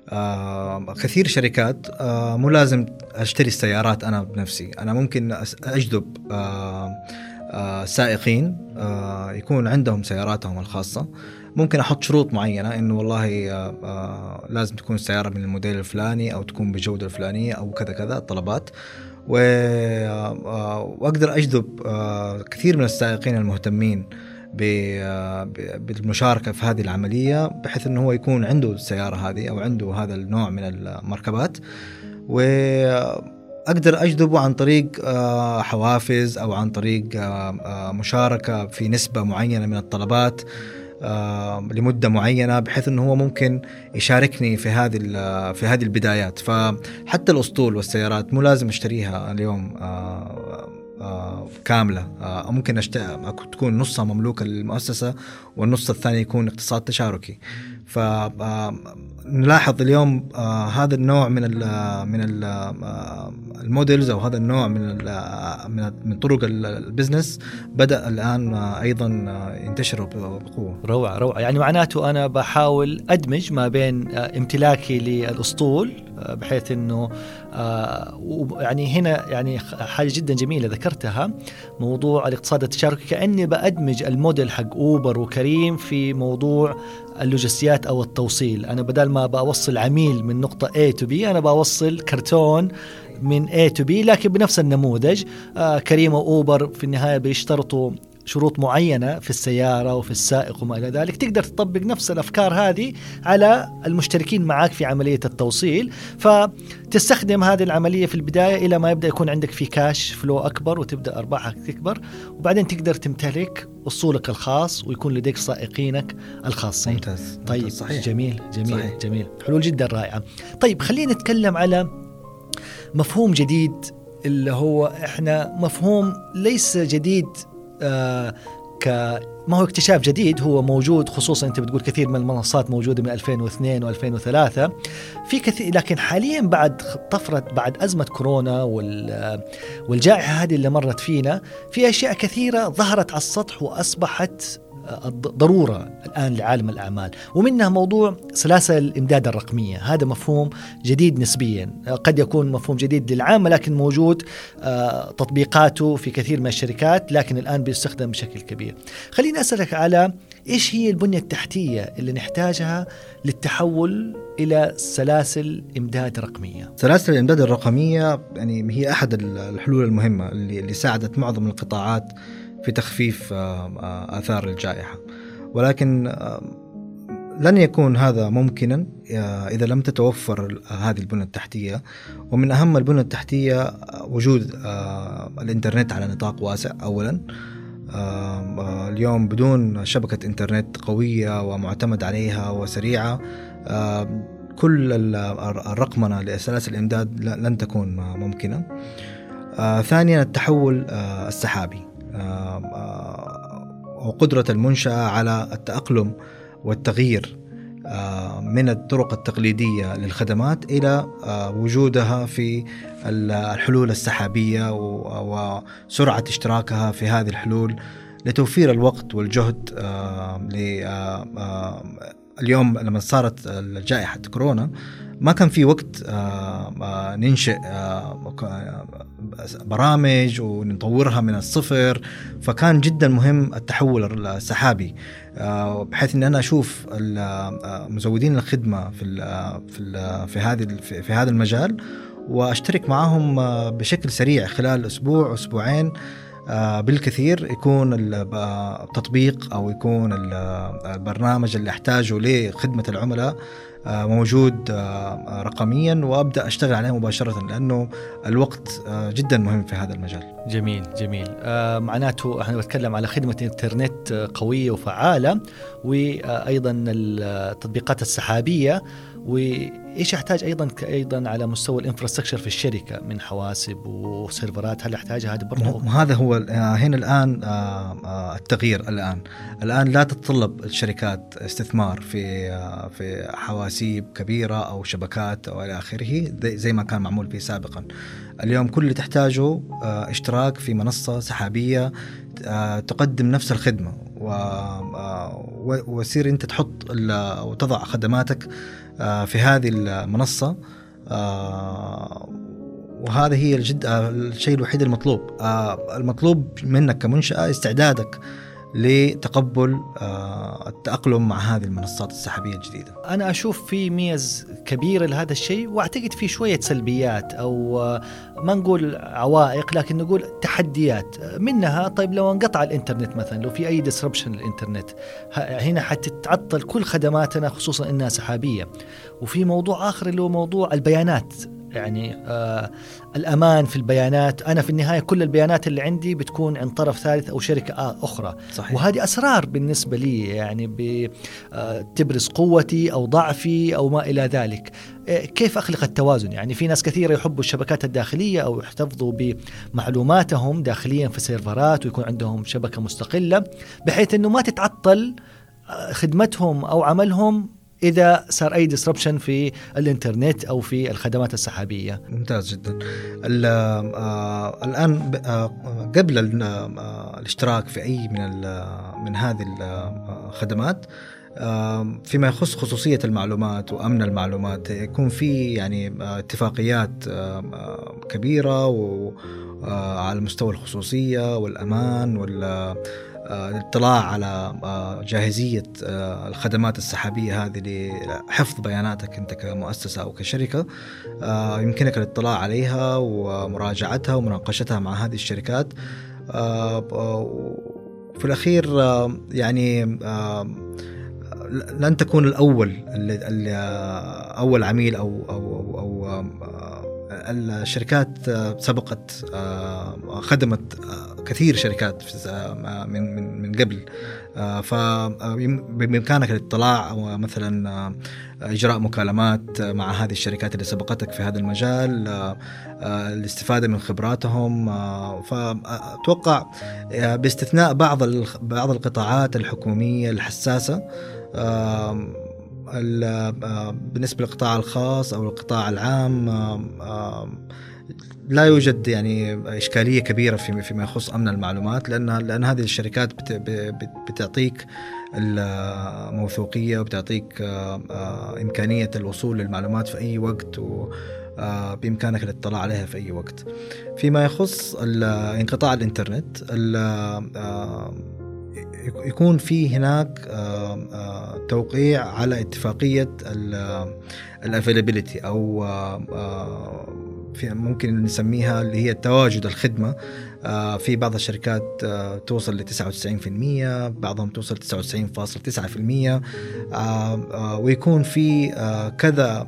آه كثير شركات آه مو لازم أشتري السيارات أنا بنفسي، أنا ممكن أجذب آه سائقين آه يكون عندهم سياراتهم الخاصة. ممكن أحط شروط معينة إنه والله آه، آه، لازم تكون السيارة من الموديل الفلاني أو تكون بالجودة الفلانية أو كذا كذا الطلبات. آه، وأقدر أجذب كثير من السائقين المهتمين بالمشاركة في هذه العملية بحيث أنه هو يكون عنده السيارة هذه أو عنده هذا النوع من المركبات. وأقدر أجذبه عن طريق حوافز أو عن طريق مشاركة في نسبة معينة من الطلبات لمدة معينة بحيث إنه هو ممكن يشاركني في هذه في هذه البدايات فحتى الأسطول والسيارات مو لازم أشتريها اليوم آه، آه، آه، ممكن. تكون نصها مملوكة للمؤسسة والنص الثاني يكون اقتصاد تشاركي فنلاحظ اليوم هذا النوع من ال من ال ال models أو هذا النوع من من من طرق ال business بدأ الآن أيضا ينتشر بقوة. روعة روعة. يعني معناته أنا بحاول أدمج ما بين امتلاكي للأسطول بحيث إنه يعني هنا يعني حاجة جدا جميلة ذكرتها موضوع الاقتصاد التشاركي. كأني بأدمج الموديل حق أوبر وكريم في موضوع اللوجستيات أو التوصيل. أنا بدل ما بوصل عميل من نقطة A to B أنا بوصل كرتون من A to B لكن بنفس النموذج. آه كريم وأوبر في النهاية بيشترطوا شروط معينة في السيارة وفي السائق وما إلى ذلك تقدر تطبق نفس الأفكار هذه على المشتركين معك في عملية التوصيل فتستخدم هذه العملية في البداية إلى ما يبدأ يكون عندك في كاش فلو أكبر وتبدأ أرباحك تكبر وبعدين تقدر تمتلك أصولك الخاص ويكون لديك سائقينك الخاصين ممتاز طيب صحيح. جميل جميل صحيح. جميل حلول جدا رائعة طيب خلينا نتكلم على مفهوم جديد اللي هو إحنا مفهوم ليس جديد آه ك ما هو اكتشاف جديد هو موجود خصوصا أنت بتقول كثير من المنصات موجودة من 2002 و2003 في كثير لكن حاليا بعد طفره بعد أزمة كورونا والجائحة هذه اللي مرت فينا في أشياء كثيرة ظهرت على السطح وأصبحت ضرورة الآن لعالم الأعمال. ومنها موضوع سلاسل الإمداد الرقمية. هذا مفهوم جديد نسبيا. قد يكون مفهوم جديد للعامه لكن موجود آه، تطبيقاته في كثير من الشركات لكن الآن بيستخدم بشكل كبير. خليني أسألك على إيش هي البنية التحتية اللي نحتاجها للتحول إلى سلاسل امداد رقميه سلاسل الإمداد الرقمية يعني هي أحد الحلول المهمة اللي اللي ساعدت معظم القطاعات في تخفيف آثار الجائحة. ولكن لن يكون هذا ممكنا إذا لم تتوفر هذه البنى التحتية. ومن أهم البنى التحتية وجود الإنترنت على نطاق واسع أولا. اليوم بدون شبكة إنترنت قوية ومعتمد عليها وسريعة كل الرقمنة لسلاسل الإمداد لن تكون ممكنة. ثانيا التحول السحابي. وقدرة المنشأة على التأقلم والتغيير من الطرق التقليدية للخدمات إلى وجودها في الحلول السحابية وسرعة اشتراكها في هذه الحلول لتوفير الوقت والجهد اليوم لما صارت جائحة كورونا ما كان في وقت ننشئ برامج ونطورها من الصفر. فكان جدا مهم التحول السحابي آه، بحيث إن أنا أشوف آه، مزودين الخدمة في في في هذه في هذا المجال وأشترك معهم بشكل سريع خلال أسبوع أسبوعين. بالكثير يكون التطبيق أو يكون البرنامج اللي أحتاجه لخدمة العملاء آه، موجود آه، رقميا وأبدأ أشتغل عليه مباشرة لأنه الوقت آه، جدا مهم في هذا المجال. جميل جميل معناته إحنا بنتكلم على خدمة انترنت قوية وفعالة وأيضا التطبيقات السحابية وإيش يحتاج أيضا أيضا على مستوى الإنفراستراكشر في الشركة؟ من حواسب وسيرفرات هل يحتاجها هذه برضه هذا هو هنا الآن التغيير الآن. الآن لا تتطلب الشركات استثمار في في حواسيب كبيرة أو شبكات أو إلى آخره زي ما كان معمول به سابقا. اليوم كل اللي تحتاجه اشتراك في منصة سحابية تقدم نفس الخدمة. وتصير أنت تحط أو تضع خدماتك آه، في هذه المنصة آه، وهذا هي الجد آه، الشيء الوحيد المطلوب. المطلوب منك كمنشأة استعدادك لتقبل آه، التأقلم مع هذه المنصات السحابية الجديدة. أنا أشوف في ميز كبيرة لهذا الشيء وأعتقد في شوية سلبيات أو آه، ما نقول عوائق لكن نقول تحديات. منها طيب لو انقطع الإنترنت مثلا لو في أي ديسربشن للإنترنت هنا حتتعطل كل خدماتنا خصوصا إنها سحابية. وفي موضوع آخر اللي هو موضوع البيانات. يعني آه الأمان في البيانات. أنا في النهاية كل البيانات اللي عندي بتكون عند طرف ثالث أو شركة آه أخرى. صحيح. وهذه أسرار بالنسبة لي يعني بتبرز آه قوتي أو ضعفي أو ما إلى ذلك. آه كيف أخلق التوازن؟ يعني في ناس كثيرة يحبوا الشبكات الداخلية أو يحتفظوا بمعلوماتهم داخليا في سيرفرات ويكون عندهم شبكة مستقلة بحيث إنه ما تتعطل آه، خدمتهم أو عملهم إذا صار أي ديسربشن في الإنترنت أو في الخدمات السحابية. ممتاز جدا. آه الآن آه قبل آه الاشتراك في أي من من هذه الخدمات فيما يخص خصوصية المعلومات وأمن المعلومات يكون في يعني اتفاقيات كبيرة وعلى مستوى الخصوصية والأمان وال الاطلاع على آه، جاهزية آه، الخدمات السحابية هذه لحفظ بياناتك أنت كمؤسسة أو كشركة. آه، يمكنك الاطلاع عليها ومراجعتها ومناقشتها مع هذه الشركات. في الأخير يعني لن تكون الأول أول عميل أو أو أو, أو الشركات سبقت خدمت كثير شركات من من من قبل. فبامكانك الاطلاع أو مثلا إجراء مكالمات مع هذه الشركات اللي سبقتك في هذا المجال الاستفادة من خبراتهم فاتوقع باستثناء بعض بعض القطاعات الحكومية الحساسة بالنسبة للقطاع الخاص أو القطاع العام لا يوجد يعني إشكالية كبيرة في فيما يخص أمن المعلومات لأن لأن هذه الشركات بتعطيك الموثوقيه وبتعطيك إمكانية الوصول للمعلومات في أي وقت و بإمكانك الاطلاع عليها في أي وقت. فيما يخص انقطاع الإنترنت يكون في هناك توقيع على اتفاقية الافيلابيلتي أو في ممكن نسميها اللي هي تواجد الخدمة. آه، في بعض الشركات آه، توصل ل 99% بعضهم توصل 99.9% آه، ويكون في كذا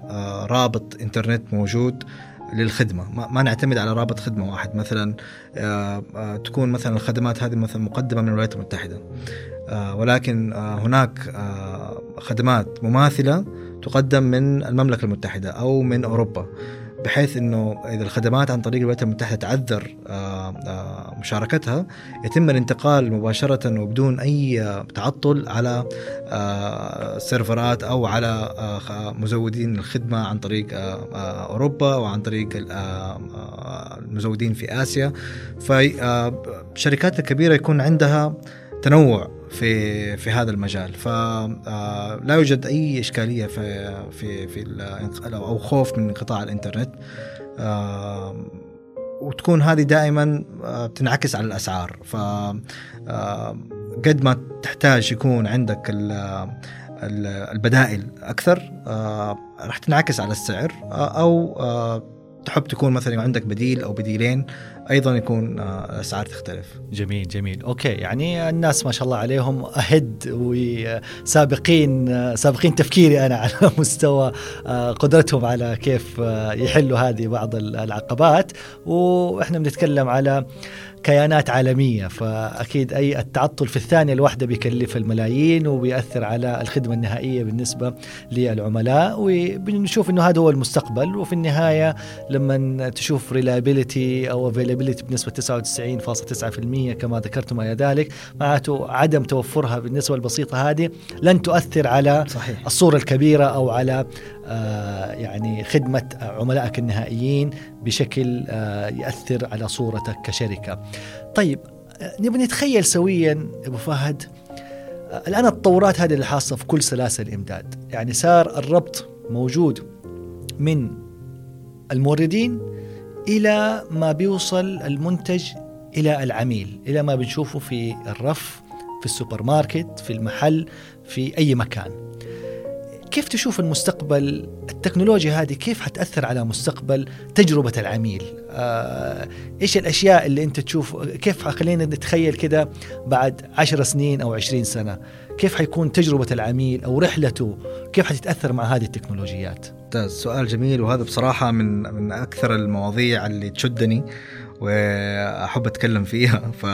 رابط إنترنت موجود. للخدمة. ما نعتمد على رابط خدمة واحد. مثلا تكون مثلا الخدمات هذه مثلا مقدمة من الولايات المتحدة. ولكن هناك خدمات مماثلة تقدم من المملكة المتحدة أو من أوروبا. بحيث إنه إذا الخدمات عن طريق الولايات المتحده تعذر آه، آه، مشاركتها يتم الانتقال مباشرة وبدون أي تعطل على آه، سيرفرات أو على مزودين الخدمة عن طريق أوروبا وعن طريق المزودين في آسيا. فالشركات الكبيره يكون عندها تنوع. في في هذا المجال. فلا آه، يوجد أي إشكالية في في في أو خوف من انقطاع الإنترنت. وتكون هذه دائما آه، بتنعكس على الأسعار. ف قد ما تحتاج يكون عندك البدائل أكثر راح تنعكس على السعر أو تحب تكون مثلا عندك بديل أو بديلين أيضا يكون الاسعار تختلف. جميل جميل أوكي يعني الناس ما شاء الله عليهم أهد وسابقين سابقين تفكيري أنا على مستوى قدرتهم على كيف يحلوا هذه بعض العقبات وإحنا بنتكلم على كيانات عالمية فأكيد أي التعطل في الثانية الواحدة بيكلف الملايين وبيأثر على الخدمة النهائية بالنسبة للعملاء وبنشوف أنه هذا هو المستقبل وفي النهاية لما تشوف ريلابيليتي أو availability بنسبة 99.9% كما ذكرتم ما ذلك معناته عدم توفرها بالنسبة البسيطة هذه لن تؤثر على صحيح. الصورة الكبيرة أو على آه يعني خدمة عملائك النهائيين بشكل آه يأثر على صورتك كشركة طيب نبغى نتخيل سويا أبو فهد الآن التطورات هذه اللي حاصله في كل سلاسل الإمداد. يعني صار الربط موجود من الموردين إلى ما بيوصل المنتج إلى العميل إلى ما بنشوفه في الرف في السوبر ماركت في المحل في أي مكان. كيف تشوف المستقبل؟ التكنولوجيا هذه كيف حتأثر على مستقبل تجربة العميل؟ آه، إيش الأشياء اللي أنت تشوف؟ كيف خلينا نتخيل كده بعد عشر سنين أو عشرين سنة كيف حيكون تجربة العميل أو رحلته؟ كيف حتتأثر مع هذه التكنولوجيات؟ سؤال جميل وهذا بصراحة من من أكثر المواضيع اللي تشدني وأحب أتكلم فيها. ف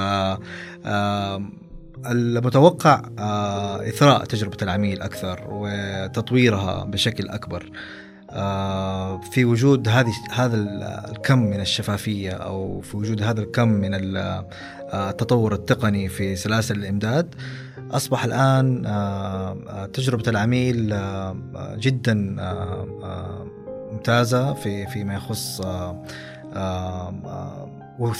المتوقع إثراء تجربة العميل أكثر وتطويرها بشكل أكبر. في وجود هذه هذا الكم من الشفافية أو في وجود هذا الكم من التطور التقني في سلاسل الإمداد أصبح الآن تجربة العميل جدا ممتازة في فيما يخص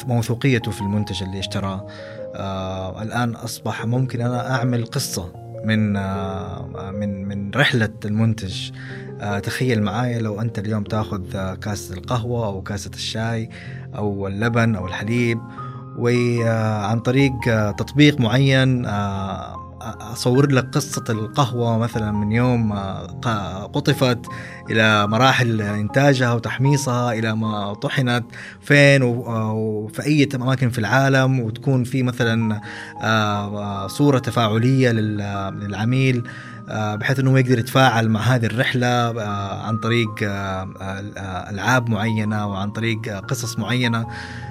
موثوقيته في المنتج اللي اشتراه آه الآن أصبح ممكن أنا أعمل قصة من آه من من رحلة المنتج. آه تخيل معايا لو أنت اليوم تأخذ كاسة القهوة أو كاسة الشاي أو اللبن أو الحليب وعن طريق تطبيق معين أصور لك قصة القهوة مثلا من يوم قطفت إلى مراحل إنتاجها وتحميصها إلى ما طحنت فين وفي أي أماكن في العالم وتكون في مثلا صورة تفاعلية للعميل بحيث إنه يقدر يتفاعل مع هذه الرحلة عن طريق ألعاب معينة وعن طريق قصص معينة. آه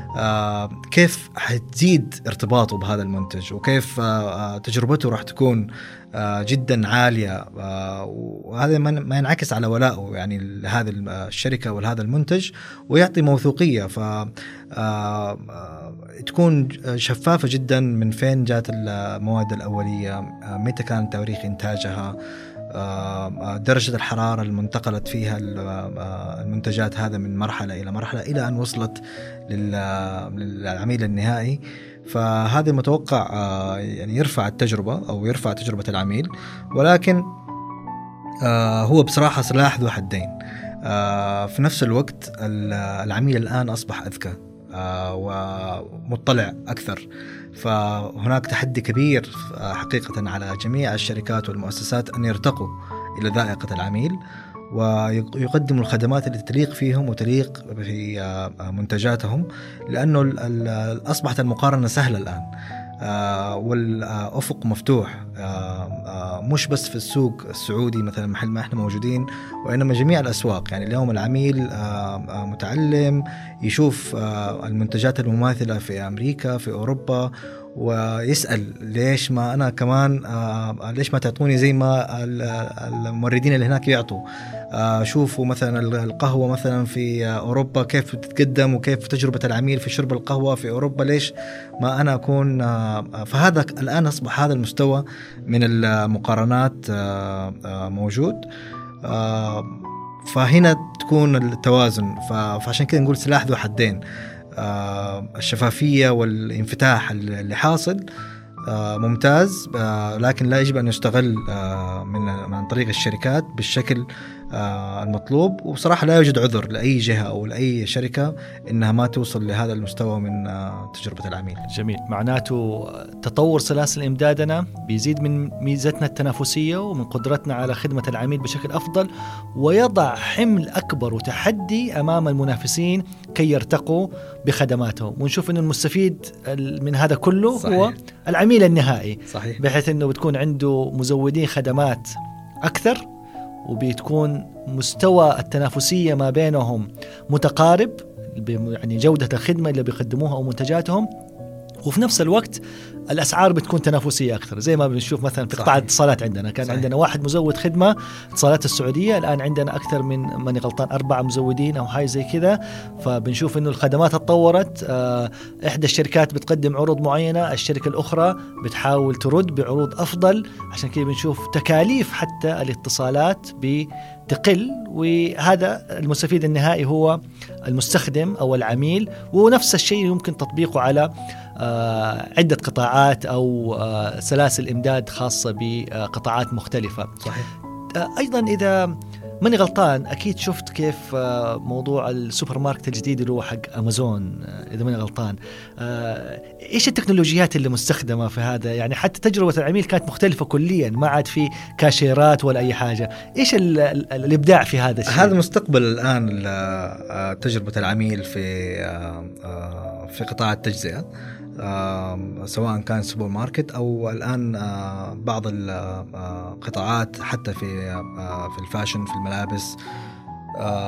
كيف حتزيد ارتباطه بهذا المنتج؟ وكيف آه تجربته راح تكون آه جدا عالية؟ آه وهذا ما ينعكس على ولائه يعني لهذه الشركة ولهذا المنتج ويعطي موثوقية. ف تكون شفافة جدا من فين جات المواد الأولية؟ متى كان تاريخ إنتاجها؟ درجة الحرارة المنتقلت فيها المنتجات هذا من مرحلة إلى مرحلة إلى أن وصلت للعميل النهائي. فهذا المتوقع يعني يرفع التجربة أو يرفع تجربة العميل. ولكن هو بصراحة سلاح ذو حدين. في نفس الوقت العميل الآن أصبح أذكى ومطلع أكثر. فهناك تحدي كبير حقيقة على جميع الشركات والمؤسسات أن يرتقوا إلى ذائقة العميل ويقدموا الخدمات اللي تليق فيهم وتليق في منتجاتهم لأنه أصبحت المقارنة سهلة الآن. والأفق مفتوح. مش بس في السوق السعودي مثلا محل ما إحنا موجودين وإنما جميع الأسواق. يعني اليوم العميل متعلم يشوف المنتجات المماثلة في أمريكا في أوروبا ويسأل ليش ما أنا كمان ليش ما تعطوني زي ما الموردين اللي هناك يعطوا؟ شوفوا مثلا القهوة مثلا في أوروبا كيف بتتقدم وكيف تجربة العميل في شرب القهوة في أوروبا ليش ما أنا أكون فهذا الآن أصبح هذا المستوى من المقارنات موجود. فهنا تكون التوازن. فعشان كذا نقول سلاح ذو حدين. الشفافية والانفتاح اللي حاصل ممتاز. لكن لا يجب أن يستغل من عن طريق الشركات بالشكل آه، المطلوب وبصراحة لا يوجد عذر لأي جهة أو لأي شركة إنها ما توصل لهذا المستوى من آه، تجربة العميل. جميل، معناته تطور سلاسل إمدادنا بيزيد من ميزتنا التنافسية ومن قدرتنا على خدمة العميل بشكل أفضل ويضع حمل أكبر وتحدي أمام المنافسين كي يرتقوا بخدماتهم، ونشوف إنه المستفيد من هذا كله صحيح. هو العميل النهائي صحيح بحيث إنه بتكون عنده مزودين خدمات أكثر وبتكون مستوى التنافسية ما بينهم متقارب يعني جودة الخدمة اللي بيقدموها أو منتجاتهم وفي نفس الوقت الأسعار بتكون تنافسية أكثر. زي ما بنشوف مثلا في قطاع الاتصالات عندنا كان صحيح. عندنا واحد مزود خدمة اتصالات السعودية الآن عندنا أكثر من ماني غلطان أربعة مزودين أو حاجة زي كذا. فبنشوف إنه الخدمات تطورت. آه، إحدى الشركات بتقدم عروض معينة الشركة الأخرى بتحاول ترد بعروض أفضل. عشان كذا بنشوف تكاليف حتى الاتصالات بتقل وهذا المستفيد النهائي هو المستخدم أو العميل ونفس الشيء يمكن تطبيقه على آه، عدة قطاعات أو آه، سلاسل إمداد خاصة بقطاعات مختلفة. صحيح. آه، أيضا إذا ماني غلطان. أكيد شفت كيف موضوع السوبر ماركت الجديد اللي هو حق أمازون إذا ماني غلطان. إيش التكنولوجيات اللي مستخدمة في هذا؟ يعني حتى تجربة العميل كانت مختلفة كليا ما عاد في كاشيرات ولا أي حاجة. إيش ال ال الإبداع في هذا الشيء؟ هذا مستقبل الآن تجربة العميل في في قطاع التجزئة. سواء كان سوبر ماركت أو الآن بعض القطاعات حتى في في ال fashion في الملابس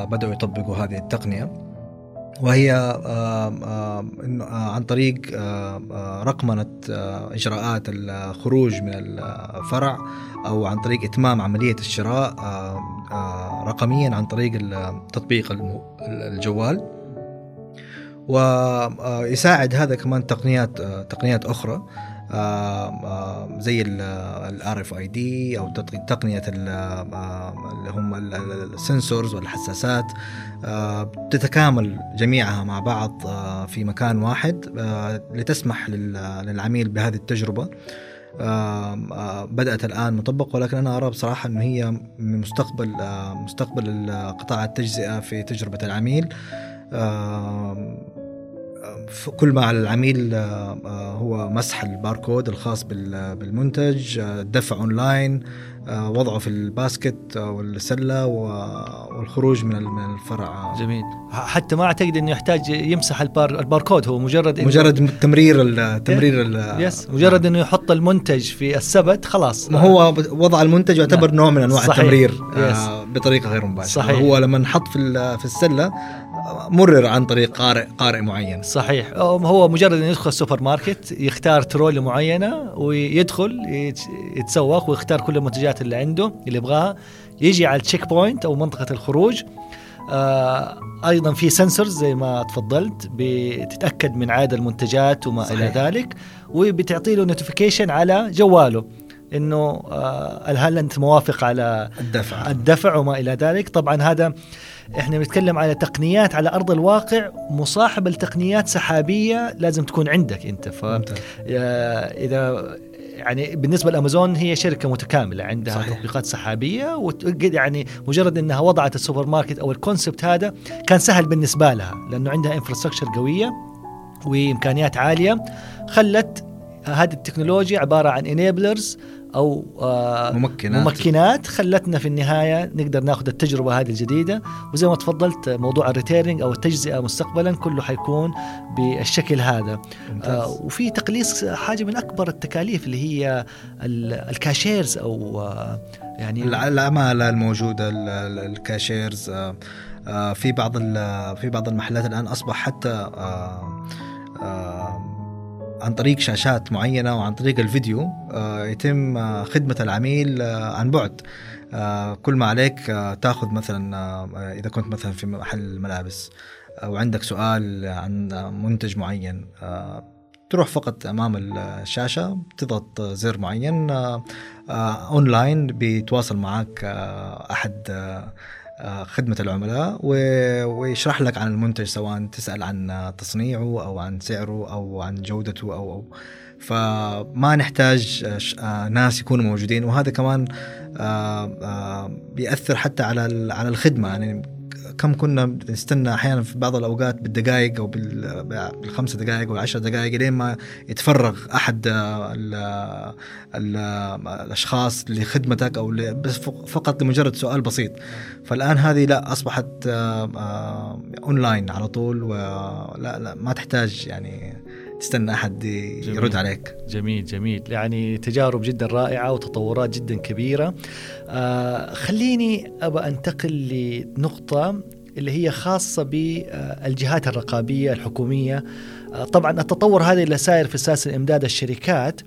بدأوا يطبقوا هذه التقنية. وهي عن طريق رقمنة إجراءات الخروج من الفرع أو عن طريق إتمام عملية الشراء رقميا عن طريق تطبيق الجوال. ويساعد هذا كمان تقنيات تقنيات أخرى زي ال RFID أو تقنية اللي هم ال sensors والحساسات. تتكامل جميعها مع بعض في مكان واحد لتسمح للعميل بهذه التجربة. بدأت الآن مطبق ولكن أنا أرى بصراحة أنه هي من مستقبل مستقبل قطاع التجزئة في تجربة العميل. كل ما على العميل آه، آه، هو مسح الباركود الخاص بالمنتج الدفع آه، أونلاين وضعه في ال basket والسلة والخروج من الفرع. جميل. حتى ما أعتقد إنه يحتاج يمسح البار الباركود هو مجرد إنه مجرد تمرير تمرير yes مجرد إنه يحط المنتج في ال basket خلاص. ما هو وضع المنتج يعتبر نعم. نوع من أنواع صحيح. التمرير بطريقة غير مباشرة. صحيح. هو لما نحط في في السلة مرر عن طريق قارئ قارئ معين. صحيح. هو مجرد انه يدخل السوبر ماركت يختار ترولي معينة ويدخل يتسوق ويختار كل المنتجات اللي عنده اللي يبغاها. يجي على ال check point أو منطقة الخروج. آه أيضا في sensors زي ما تفضلت بتتأكد من عدد المنتجات وما صحيح. إلى ذلك وبتعطي له notification على جواله إنه آه هل أنت موافق على الدفع. الدفع وما إلى ذلك. طبعا هذا إحنا بنتكلم على تقنيات على أرض الواقع مصاحبه لتقنيات سحابية لازم تكون عندك أنت ف إذا يعني بالنسبة لأمازون هي شركة متكاملة عندها صحيح. تطبيقات سحابية يعني مجرد إنها وضعت السوبر ماركت أو ال concept هذا كان سهل بالنسبة لها لأنه عندها infrastructure قوية وإمكانيات عالية خلت هذه التكنولوجيا عبارة عن enablers أو آه ممكنات. ممكنات خلتنا في النهاية نقدر ناخذ التجربة هذه الجديدة. وزي ما تفضلت موضوع ال retailing أو التجزئة مستقبلا كله حيكون بالشكل هذا. آه وفي تقليص حاجة من أكبر التكاليف اللي هي ال cashiers أو آه يعني العماله الموجودة ال cashiers في بعض في بعض المحلات الآن أصبح حتى عن طريق شاشات معينة وعن طريق الفيديو آه، يتم آه، خدمة العميل آه، عن بعد. كل ما عليك تاخذ مثلا إذا كنت مثلا في محل ملابس وعندك سؤال عن منتج معين تروح فقط أمام الشاشة تضغط زر معين أونلاين بيتواصل معك أحد خدمة العملاء ويشرح لك عن المنتج سواء تسأل عن تصنيعه أو عن سعره أو عن جودته أو, أو. فما نحتاج ناس يكونوا موجودين وهذا كمان بيأثر حتى على على الخدمة. يعني كم كنا نستنى أحيانا في بعض الأوقات بالدقائق أو بالخمس دقائق أو العشر دقائق لين ما يتفرغ أحد ال ال الأشخاص لخدمتك أو بس فقط لمجرد سؤال بسيط. فالآن هذه لا أصبحت اونلاين على طول ولا لا ما تحتاج يعني تستنى أحد يرد جميل. عليك جميل جميل يعني تجارب جدا رائعة وتطورات جدا كبيرة آه خليني أبى أنتقل لنقطة اللي هي خاصة بالجهات الرقابية الحكومية آه طبعا التطور هذا اللي ساير في سلاسل إمداد الشركات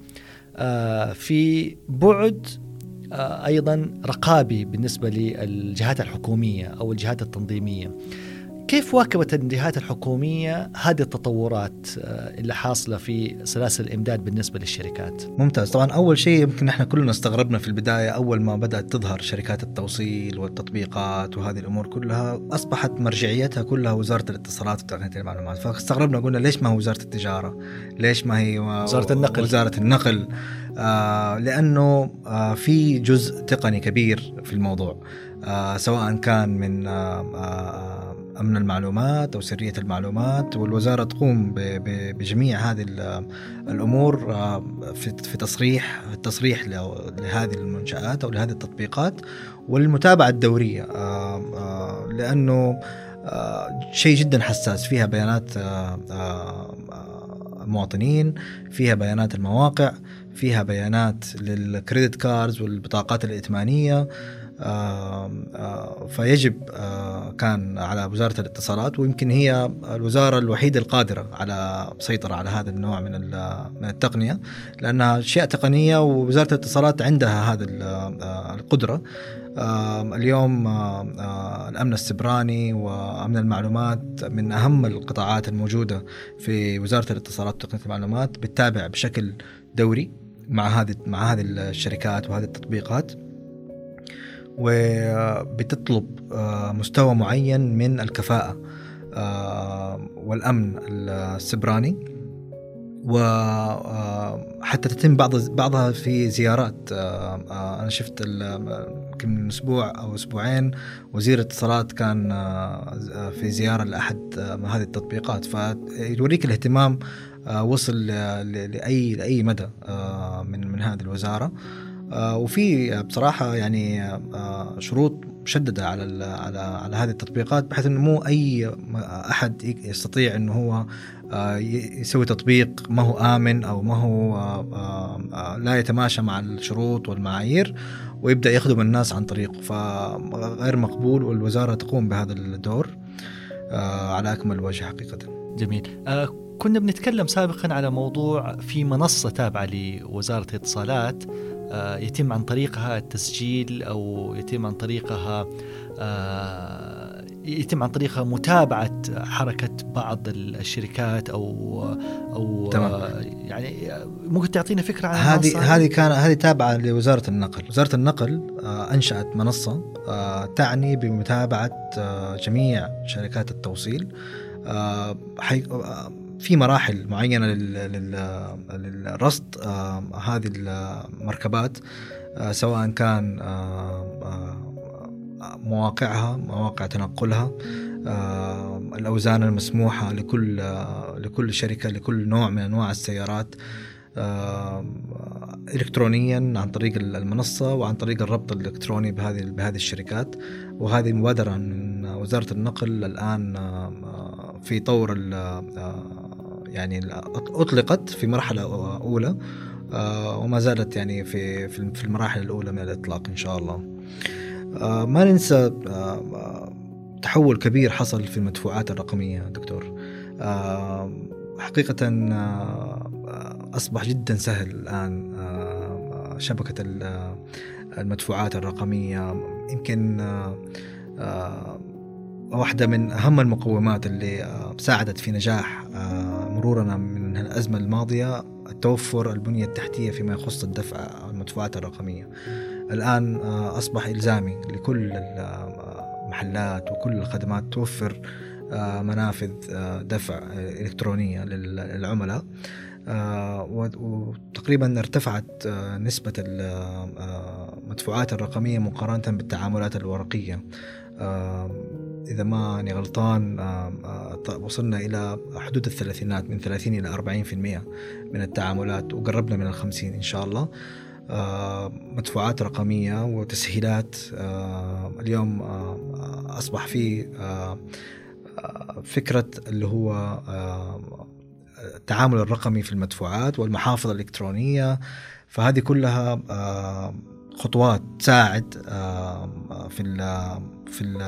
آه في بعد آه أيضا رقابي بالنسبة للجهات الحكومية أو الجهات التنظيمية. كيف واكبت الجهات الحكومية هذه التطورات آه، اللي حاصلة في سلاسل الإمداد بالنسبة للشركات؟ ممتاز. طبعا أول شيء يمكن إحنا كلنا استغربنا في البداية أول ما بدأت تظهر شركات التوصيل والتطبيقات وهذه الأمور كلها أصبحت مرجعيتها كلها وزارة الاتصالات وتقنية المعلومات. فاستغربنا قلنا ليش ما هو وزارة التجارة؟ ليش ما هي وزارة النقل. وزارة النقل؟ آه لأنه آه في جزء تقني كبير في الموضوع آه سواء كان من آه آه أمن المعلومات أو سرية المعلومات والوزارة تقوم بجميع هذه الأمور آه، في تصريح التصريح لهذه المنشآت أو لهذه التطبيقات والمتابعة الدورية آه، آه، شيء جدا حساس. فيها بيانات المواطنين فيها بيانات المواقع فيها بيانات للكريدت كاردز والبطاقات الائتمانية فيجب كان على وزارة الاتصالات ويمكن هي الوزارة الوحيدة القادرة على سيطرة على هذا النوع من من التقنية لأنها أشياء تقنية ووزارة الاتصالات عندها هذه القدرة. اليوم الأمن السبراني وأمن المعلومات من أهم القطاعات الموجودة في وزارة الاتصالات وتقنية المعلومات بتتابع بشكل دوري مع هذه مع هذه الشركات وهذه التطبيقات. وبتطلب آه، مستوى معين من الكفاءة آه، والأمن السبراني. وحتى آه، تتم بعض بعضها في زيارات أنا شفت من أسبوع أو أسبوعين وزير الاتصالات كان في زيارة لأحد هذه التطبيقات. فيوريك الاهتمام وصل لأي لأي مدى من من هذه الوزارة. آه، وفي بصراحة يعني آه، شروط مشدده على على على هذه التطبيقات بحيث إنه مو أي أحد يستطيع إنه هو آه، يسوي تطبيق ما هو آمن أو ما هو لا يتماشى مع الشروط والمعايير ويبدأ يخدم الناس عن طريقه فغير مقبول والوزارة تقوم بهذا الدور على أكمل وجه حقيقة. جميل. كنا بنتكلم سابقا على موضوع في منصة تابعة لوزارة الاتصالات آه، يتم عن طريقها التسجيل أو يتم عن طريقها آه، يتم عن طريقها متابعة حركة بعض الشركات أو أو تمام. يعني ممكن تعطينا فكرة عن هذه هذه كان هذه تابعة لوزارة النقل، وزارة النقل آه، أنشأت منصة تعني بمتابعة جميع شركات التوصيل في مراحل معينة للرصد آه، هذه المركبات آه، سواء كان آه، مواقعها مواقع تنقلها الأوزان المسموحة لكل لكل شركة لكل نوع من أنواع السيارات الكترونيا عن طريق المنصة وعن طريق الربط الإلكتروني بهذه بهذه الشركات. وهذه مبادرة من وزارة النقل الآن في طور يعني أطلقت في مرحلة أولى آه، وما زالت يعني في في المراحل الأولى من الإطلاق إن شاء الله. آه، ما ننسى آه، تحول كبير حصل في المدفوعات الرقمية دكتور. حقيقة أصبح جدا سهل الآن شبكة المدفوعات الرقمية. يمكن واحدة من أهم المقومات اللي ساعدت في نجاح مرورنا من الأزمة الماضية توفر البنية التحتية فيما يخص الدفع المدفوعات الرقمية. الآن آه، أصبح إلزامي لكل المحلات وكل الخدمات توفر آه، منافذ آه، دفع إلكترونية للعملاء. وتقريبا ارتفعت نسبة المدفوعات الرقمية مقارنة بالتعاملات الورقية. إذا ما أني غلطان وصلنا إلى حدود الثلاثينات من 30 إلى 40% من التعاملات وقربنا من الخمسين إن شاء الله. مدفوعات رقمية وتسهيلات اليوم أصبح في فكرة اللي هو التعامل الرقمي في المدفوعات والمحافظ الإلكترونية. فهذه كلها خطوات تساعد في ال في ال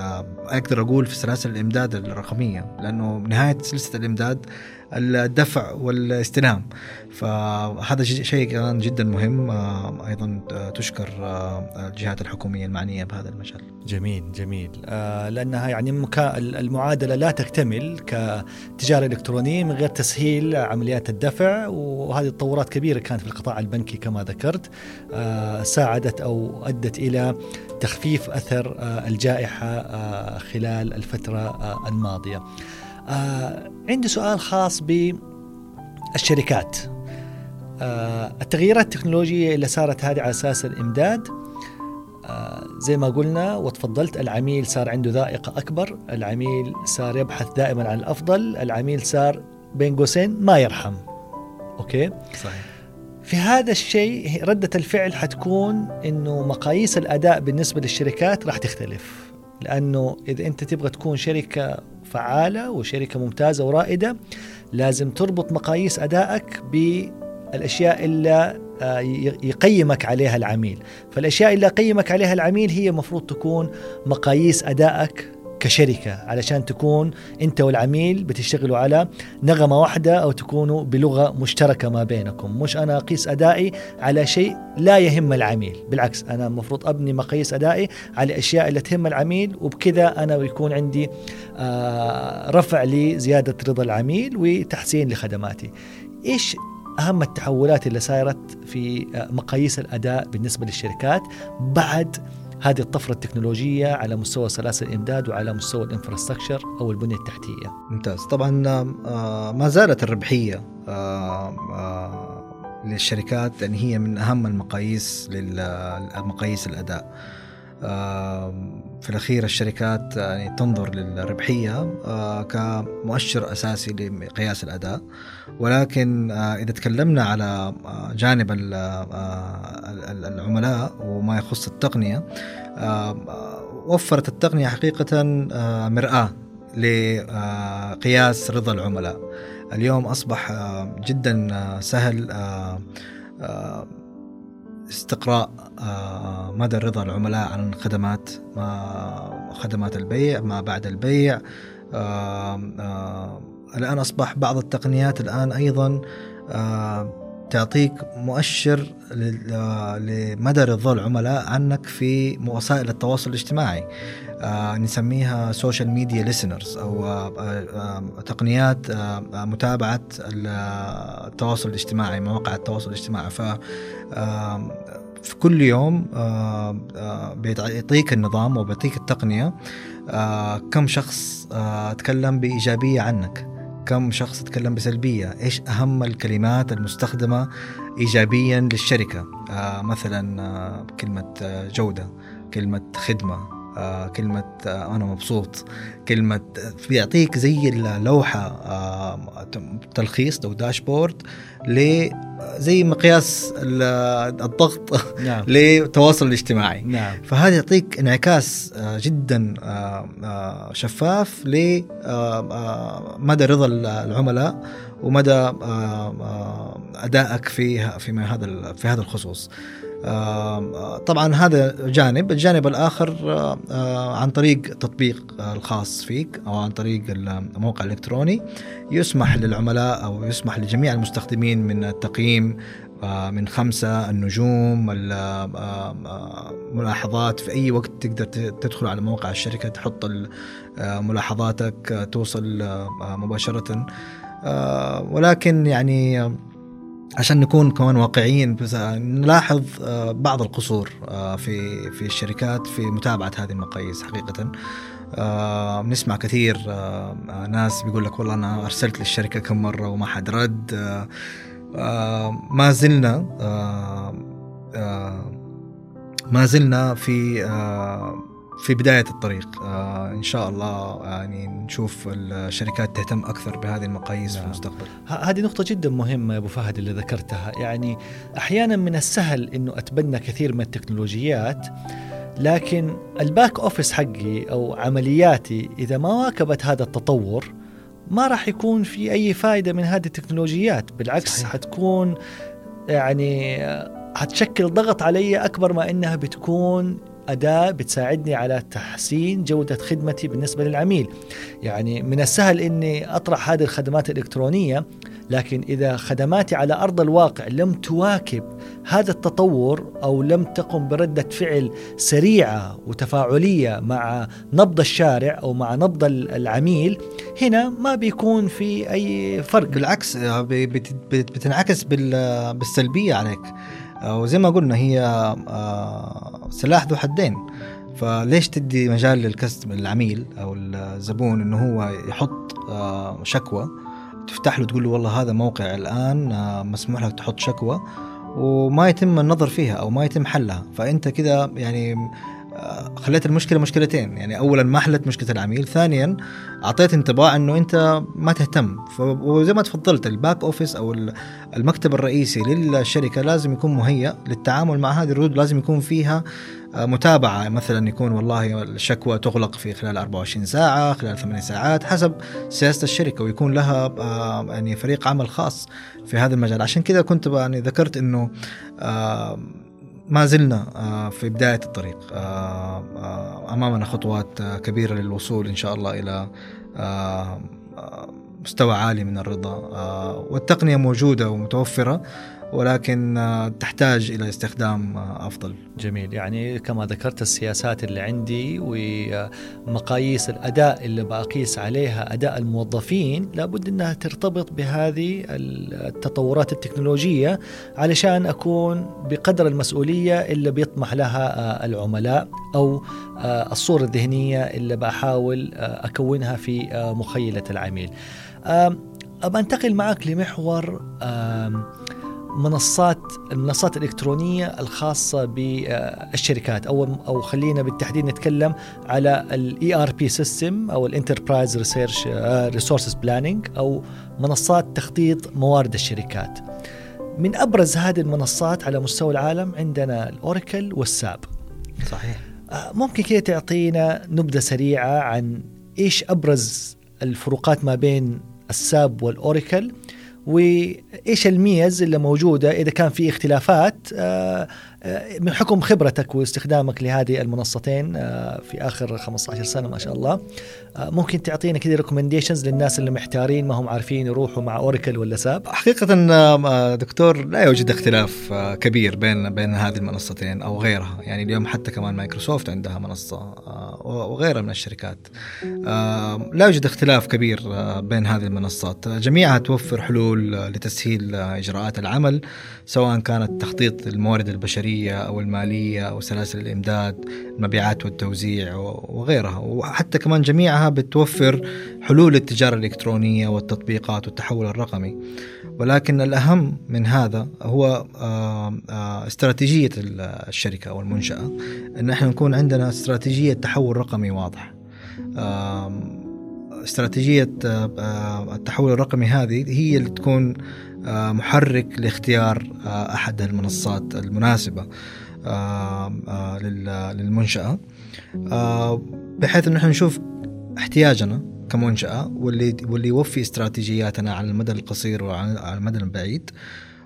أقدر أقول في سلاسل الإمداد الرقمية لأنه نهاية سلسلة الإمداد الدفع والاستلام فهذا شيء كمان جدا مهم آه، أيضا تشكر آه، الجهات الحكومية المعنية بهذا المجال. جميل جميل آه، لأنها يعني المعادلة لا تكتمل كتجارة إلكترونية من غير تسهيل عمليات الدفع وهذه تطورات كبيرة كانت في القطاع البنكي كما ذكرت ساعدت أو أدت إلى تخفيف أثر الجائحة خلال الفترة الماضية. آه عندي سؤال خاص بالشركات. آه التغييرات التكنولوجية اللي صارت هذه على أساس الإمداد آه زي ما قلنا وتفضلت العميل صار عنده ذائقة أكبر العميل صار يبحث دائما عن الأفضل العميل صار بين قوسين ما يرحم. أوكي؟ صحيح. في هذا الشيء ردة الفعل حتكون إنه مقاييس الأداء بالنسبة للشركات راح تختلف. لأنه إذا أنت تبغى تكون شركة فعالة وشركة ممتازة ورائدة لازم تربط مقاييس أدائك بالأشياء اللي آه، يقيمك عليها العميل. فالأشياء اللي يقيمك عليها العميل هي مفروض تكون مقاييس أدائك كشركة علشان تكون أنت والعميل بتشتغلوا على نغمة واحدة أو تكونوا بلغة مشتركة ما بينكم. مش أنا أقيس أدائي على شيء لا يهم العميل بالعكس أنا المفروض أبني مقاييس أدائي على الأشياء اللي تهم العميل وبكذا أنا بيكون عندي آه، رفع لزيادة رضا العميل وتحسين لخدماتي. إيش أهم التحولات اللي صارت في آه، مقاييس الأداء بالنسبة للشركات بعد هذه الطفرة التكنولوجية على مستوى سلاسل الإمداد وعلى مستوى الإنفراستراكشر أو البنية التحتية. ممتاز. طبعا آه، ما زالت الربحية آه، آه، للشركات يعني هي من أهم المقاييس للمقاييس الأداء. في الأخير الشركات يعني تنظر للربحية كمؤشر أساسي لقياس الأداء. ولكن إذا تكلمنا على جانب العملاء وما يخص التقنية وفرت التقنية حقيقة مرآة لقياس رضا العملاء. اليوم أصبح جدا سهل استقراء آه، مدى رضا العملاء عن خدمات خدمات البيع ما بعد البيع. آه، آه، الآن أصبح بعض التقنيات الآن أيضا تعطيك مؤشر لمدى رضا العملاء عنك في وسائل التواصل الاجتماعي. آه نسميها social media listeners أو آه آه تقنيات آه متابعة التواصل الاجتماعي مواقع التواصل الاجتماعي. ف في كل يوم بيعطيك النظام وبيعطيك التقنية كم شخص تكلم بإيجابية عنك كم شخص تكلم بسلبية إيش أهم الكلمات المستخدمة ايجابيا للشركة؟ مثلا كلمة جودة كلمة خدمة. آه كلمة آه أنا مبسوط كلمة بيعطيك زي اللوحة آه تلخيص أو داشبورد ل زي مقياس الضغط نعم. للتواصل الاجتماعي نعم. فهذا يعطيك انعكاس جدا شفاف لمدى رضا العملاء ومدى أدائك في في هذا في هذا الخصوص طبعا هذا جانب. الجانب الآخر عن طريق تطبيق الخاص فيك أو عن طريق الموقع الإلكتروني يسمح للعملاء أو يسمح لجميع المستخدمين من التقييم من خمسة النجوم الملاحظات في أي وقت تقدر تدخل على موقع الشركة تحط ملاحظاتك توصل مباشرة. ولكن يعني عشان نكون كمان واقعيين بس نلاحظ آه، بعض القصور آه، في في الشركات في متابعة هذه المقاييس حقيقة. آه، بنسمع كثير ناس بيقول لك والله أنا أرسلت للشركة كم مرة وما حد رد. ما زلنا ما زلنا في في بداية الطريق إن شاء الله يعني نشوف الشركات تهتم أكثر بهذه المقاييس نعم. في المستقبل هذه نقطة جدا مهمة يا أبو فهد اللي ذكرتها يعني أحيانا من السهل أنه أتبنى كثير من التكنولوجيات لكن الباك أوفيس حقي أو عملياتي إذا ما واكبت هذا التطور ما راح يكون في أي فائده من هذه التكنولوجيات بالعكس صحيح. حتكون يعني حتشكل ضغط علي أكبر ما إنها بتكون أداة بتساعدني على تحسين جودة خدمتي بالنسبة للعميل. يعني من السهل أني أطرح هذه الخدمات الإلكترونية لكن إذا خدماتي على أرض الواقع لم تواكب هذا التطور أو لم تقم بردة فعل سريعة وتفاعلية مع نبض الشارع أو مع نبض العميل هنا ما بيكون في أي فرق. بالعكس بتنعكس بالسلبية عليك. وزي ما قلنا هي آه، سلاح ذو حدين. فليش تدي مجال للكست العميل أو الزبون إنه هو يحط آه، شكوى؟ تفتح له تقول له والله هذا موقع الآن آه، مسموح لك تحط شكوى وما يتم النظر فيها أو ما يتم حلها. فأنت كذا يعني خليت المشكلة مشكلتين. يعني اولا ما حلت مشكلة العميل ثانيا أعطيت انطباع إنه أنت ما تهتم. وزي ما تفضلت الباك أوفيس أو المكتب الرئيسي للشركة لازم يكون مهيأ للتعامل مع هذه الردود. لازم يكون فيها آه، متابعة. مثلا يكون والله الشكوى تغلق في خلال 24 ساعة خلال 8 ساعات حسب سياسة الشركة. ويكون لها آه، يعني فريق عمل خاص في هذا المجال. عشان كذا كنت يعني ذكرت إنه ما زلنا آه، في بداية الطريق. آه، آه، أمامنا خطوات كبيرة للوصول إن شاء الله إلى مستوى عالي من الرضا. والتقنية موجودة ومتوفرة. ولكن آه، تحتاج إلى استخدام آه، أفضل. جميل يعني كما ذكرت السياسات اللي عندي ومقاييس الأداء اللي بقيس عليها أداء الموظفين لابد إنها ترتبط بهذه التطورات التكنولوجية علشان أكون بقدر المسؤولية اللي بيطمح لها آه، العملاء أو الصورة الذهنية اللي بحاول أكونها في مخيلة العميل. أنتقل معك لمحور منصات المنصات الإلكترونية الخاصة بالشركات أو أو خلينا بالتحديد نتكلم على ال ERP system أو ال enterprise research resources planning أو منصات تخطيط موارد الشركات. من أبرز هذه المنصات على مستوى العالم عندنا الاوراكل والساب. صحيح. آه، ممكن كده تعطينا نبذة سريعة عن إيش أبرز الفروقات ما بين الساب والاوراكل وإيش الميز اللي موجودة إذا كان في اختلافات؟ آه، من حكم خبرتك واستخدامك لهذه المنصتين آه، في آخر 15 سنة ما شاء الله ممكن تعطينا كذا recommendations للناس اللي محتارين ما هم عارفين يروحوا مع اوراكل ولا ساب حقيقة دكتور لا يوجد اختلاف كبير بين بين هذه المنصتين أو غيرها. يعني اليوم حتى كمان مايكروسوفت عندها منصة وغيرها من الشركات. لا يوجد اختلاف كبير بين هذه المنصات. جميعها توفر حلول لتسهيل إجراءات العمل. سواء كانت تخطيط الموارد البشرية أو المالية أو سلاسل الإمداد المبيعات والتوزيع وغيرها. وحتى كمان جميعها بتوفر حلول للتجاره الإلكترونية والتطبيقات والتحول الرقمي. ولكن الأهم من هذا هو استراتيجية الشركة أو المنشأة إن إحنا نكون عندنا استراتيجية تحول رقمي واضح. استراتيجية التحول الرقمي هذه هي اللي تكون محرك لاختيار آه، أحد المنصات المناسبة آه، للمنشأة بحيث انه إحنا نشوف احتياجنا كمنشأة واللي واللي يوفي استراتيجياتنا على المدى القصير وعلى المدى البعيد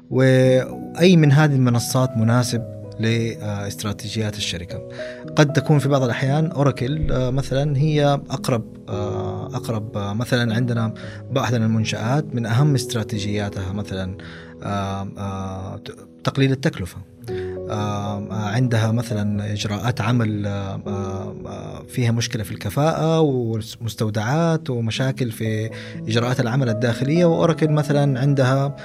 وأي من هذه المنصات مناسب لاستراتيجيات الشركة. قد تكون في بعض الأحيان اوراكل مثلا هي أقرب أقرب مثلا عندنا من المنشآت من أهم استراتيجياتها مثلا تقليل التكلفة. عندها مثلا إجراءات عمل فيها مشكلة في الكفاءة ومستودعات ومشاكل في إجراءات العمل الداخلية واوراكل مثلا عندها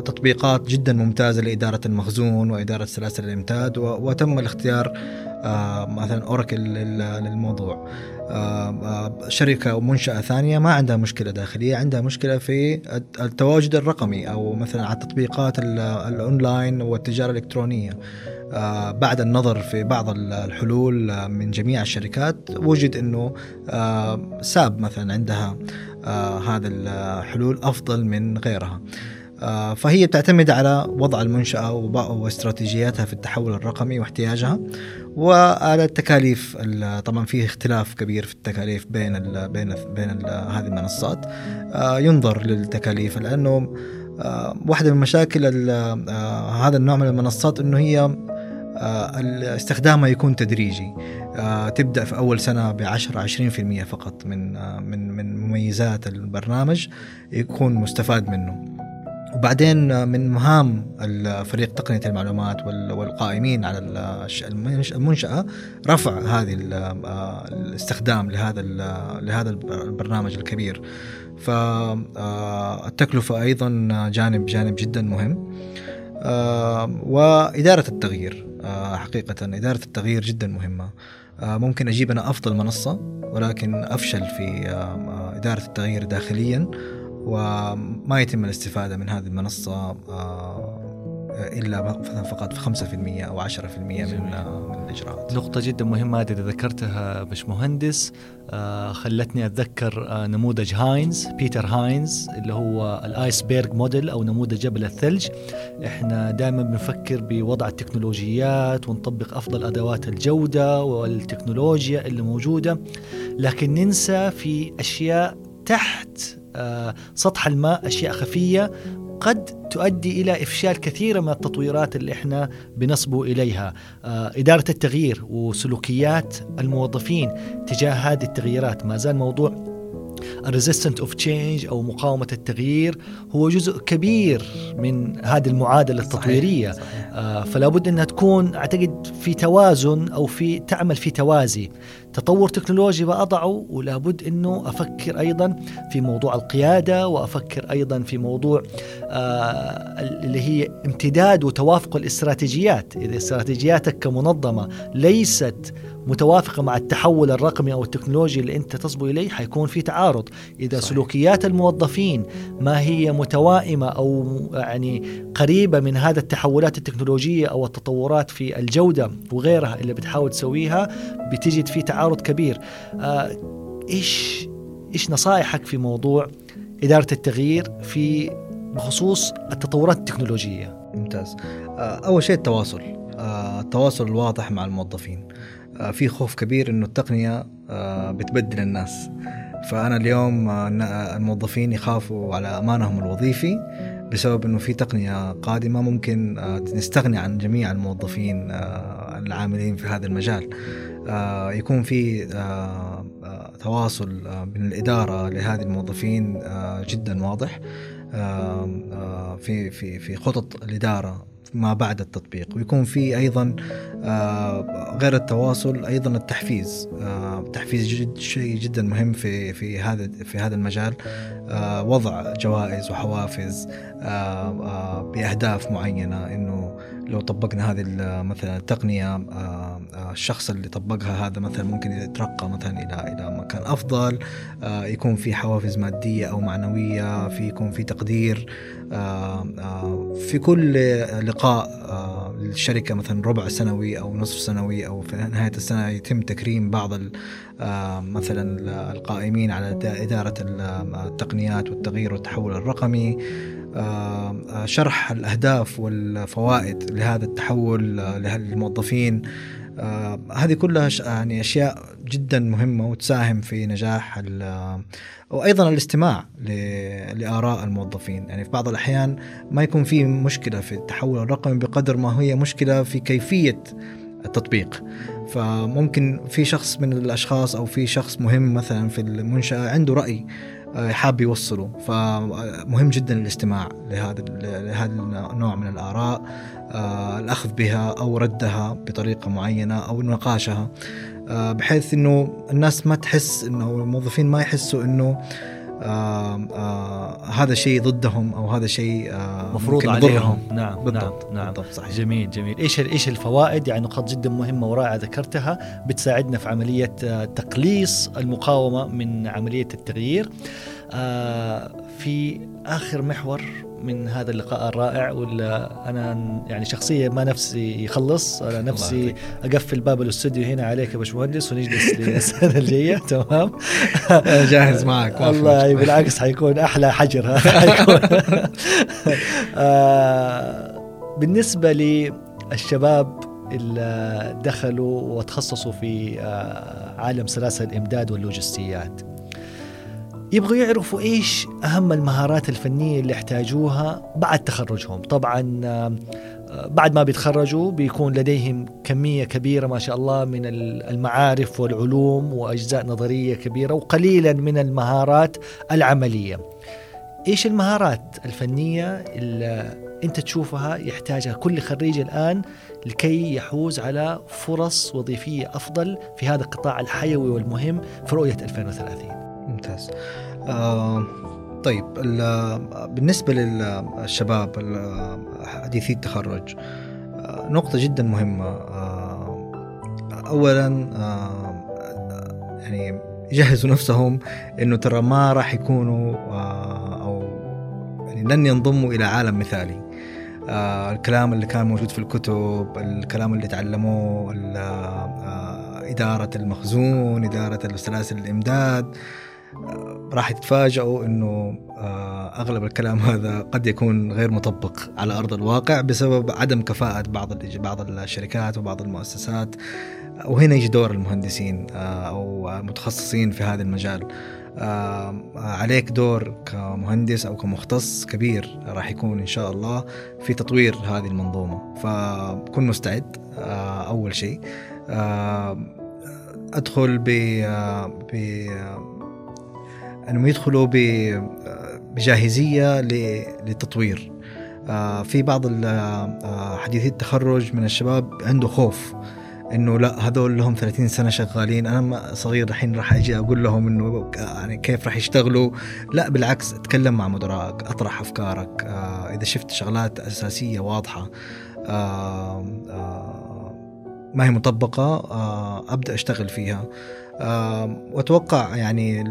تطبيقات جدا ممتازة لإدارة المخزون وإدارة سلاسل الامداد وتم الاختيار مثلا اوراكل للموضوع. شركة أو منشأة ثانية ما عندها مشكلة داخلية عندها مشكلة في التواجد الرقمي أو مثلا على التطبيقات الأونلاين والتجارة الإلكترونية آه، بعد النظر في بعض الحلول آه، من جميع الشركات وجد آه، ساب مثلا عندها هذا الحلول أفضل من غيرها. فهي بتعتمد على وضع المنشأة واستراتيجياتها في التحول الرقمي واحتياجها وعلى التكاليف طبعا في اختلاف كبير في التكاليف بين ال بين ال بين ال هذه المنصات. ينظر للتكاليف لأنه واحدة من مشاكل هذا النوع من المنصات أنه هي آه، استخدامها يكون تدريجي. آه، تبدأ في أول سنة ب 10 20% فقط من آه، من من مميزات البرنامج يكون مستفاد منه. وبعدين من مهام فريق تقنية المعلومات والقائمين على المنشأة رفع هذه الاستخدام لهذا لهذا البرنامج الكبير. فالتكلفه أيضا جانب جانب جدا مهم. وإدارة التغيير آه، حقيقة إدارة التغيير جدا مهمة. آه، ممكن أجيب أنا أفضل منصة ولكن أفشل في آه، إدارة التغيير داخليا. وما يتم الاستفادة من هذه المنصة إلا فقط في 5% أو 10% من من الإجراءات. نقطة جدا مهمة هذه ذكرتها مهندس آه خلتني أتذكر آه نموذج هاينز بيتر هاينز اللي هو ال iceberg model أو نموذج جبل الثلج. إحنا دائما بنفكر بوضع التكنولوجيات ونطبق أفضل أدوات الجودة والتكنولوجيا اللي موجودة. لكن ننسى في أشياء تحت آه سطح الماء أشياء خفية قد تؤدي إلى إفشال كثير من التطويرات اللي إحنا بنصبو إليها آه، إدارة التغيير وسلوكيات الموظفين تجاه هذه التغييرات ما زال موضوع ال resistant of change أو مقاومة التغيير هو جزء كبير من هذه المعادلة التطويرية صحيح. صحيح. آه فلا بد أنها تكون أعتقد في توازن أو في تعمل في توازي تطور تكنولوجي بأضعه ولا بد إنه أفكر أيضا في موضوع القيادة وأفكر أيضا في موضوع آه اللي هي امتداد وتوافق الاستراتيجيات إذا استراتيجياتك كمنظمة ليست متوافقة مع التحول الرقمي أو التكنولوجي اللي أنت تصبو إليه حيكون في تعارض إذا صحيح. سلوكيات الموظفين ما هي متوائمة أو يعني قريبة من هذا التحولات التكنولوجية أو التطورات في الجودة وغيرها اللي بتحاول تسويها بتجد في تعارض كبير. آه إيش إيش نصائحك في موضوع إدارة التغيير في بخصوص التطورات التكنولوجية؟ ممتاز. آه، أول شيء التواصل. آه، التواصل الواضح مع الموظفين. في خوف كبير إنه التقنية بتبدل الناس. فأنا اليوم الموظفين يخافوا على أمانهم الوظيفي بسبب إنه في تقنية قادمة ممكن نستغني عن جميع الموظفين العاملين في هذا المجال. يكون في تواصل من الإدارة لهذه الموظفين جدا واضح. في في في خطط الإدارة ما بعد التطبيق. ويكون في أيضا آه، غير التواصل أيضا التحفيز. التحفيز آه، جد شيء جدا مهم في في هذا في هذا المجال. آه، وضع جوائز وحوافز بأهداف معينة. إنه لو طبقنا هذه مثلا التقنية الشخص اللي طبقها هذا مثلا ممكن يترقى مثلا إلى إلى مكان أفضل. يكون في حوافز مادية أو معنوية في يكون في تقدير. في كل لقاء للشركه مثلا ربع سنوي أو نصف سنوي أو في نهاية السنة يتم تكريم بعض مثلا القائمين على إدارة التقنيات والتغيير والتحول الرقمي. شرح الأهداف والفوائد لهذا التحول للموظفين. آه هذه كلها يعني أشياء جدا مهمة وتساهم في نجاح وأيضا الاستماع لآراء الموظفين. يعني في بعض الأحيان ما يكون في مشكلة في التحول الرقمي بقدر ما هي مشكلة في كيفية التطبيق. فممكن في شخص من الأشخاص أو في شخص مهم مثلا في المنشأة عنده رأي آه، حاب يوصله. فمهم جدا الاستماع لهذا لهذا النوع من الآراء آه، الأخذ بها أو ردها بطريقة معينة أو نقاشها. بحيث إنه الناس ما تحس إنه الموظفين ما يحسوا إنه آه آه هذا شيء ضدهم أو هذا شيء آه مفروض. عليهم. نعم بالضبط نعم. نعم بالضبط صحيح. جميل جميل. إيش إيش الفوائد؟ يعني نقاط جدا مهمة ورائعة ذكرتها بتساعدنا في عملية تقليص المقاومة من عملية التغيير. في آخر محور من هذا اللقاء الرائع ولا أنا يعني شخصيا ما نفسي يخلص أنا نفسي أقفل باب الاستوديو هنا عليك يا باشمهندس ونجلس للسنه الجاية. تمام؟ جاهز معك في والله. بالعكس حيكون أحلى حجر حيكون آه، بالنسبة للشباب اللي دخلوا وتخصصوا في آه، عالم سلاسل الإمداد واللوجستيات يبغوا يعرفوا إيش أهم المهارات الفنية اللي يحتاجوها بعد تخرجهم. طبعا آه، بعد ما بيتخرجوا بيكون لديهم كمية كبيرة ما شاء الله من المعارف والعلوم وأجزاء نظرية كبيرة وقليلا من المهارات العملية. إيش المهارات الفنية اللي أنت تشوفها يحتاجها كل خريج الآن لكي يحوز على فرص وظيفية أفضل في هذا القطاع الحيوي والمهم في رؤية 2030 ممتاز. آه طيب ال- بالنسبة للشباب حديثي التخرج آه نقطة جدا مهمة. آه أولا آه يعني يجهزوا نفسهم إنه ترى ما راح يكونوا آه أو يعني لن ينضموا إلى عالم مثالي. آه الكلام اللي كان موجود في الكتب الكلام اللي تعلموه آه إدارة المخزون إدارة سلاسل الإمداد. راح يتفاجئوا إنه آه، أغلب الكلام هذا قد يكون غير مطبق على أرض الواقع بسبب عدم كفاءة بعض بعض الشركات وبعض المؤسسات. وهنا يجي دور المهندسين آه، أو المتخصصين في هذا المجال. آه، عليك دور كمهندس أو كمختص كبير راح يكون إن شاء الله في تطوير هذه المنظومة. فكن مستعد أول شيء. أدخل ب أنهم يدخلوا بجاهزية للتطوير. آه، في بعض آه، حديثي التخرج من الشباب عنده خوف إنه لا هذول لهم 30 سنة شغالين أنا صغير الحين راح أجي أقول لهم إنه يعني كيف راح يشتغلوا؟ لا بالعكس أتكلم مع مدراءك أطرح أفكارك. آه، إذا شفت شغلات أساسية واضحة ما هي مطبقة آه، أبدأ أشتغل فيها. وأتوقع يعني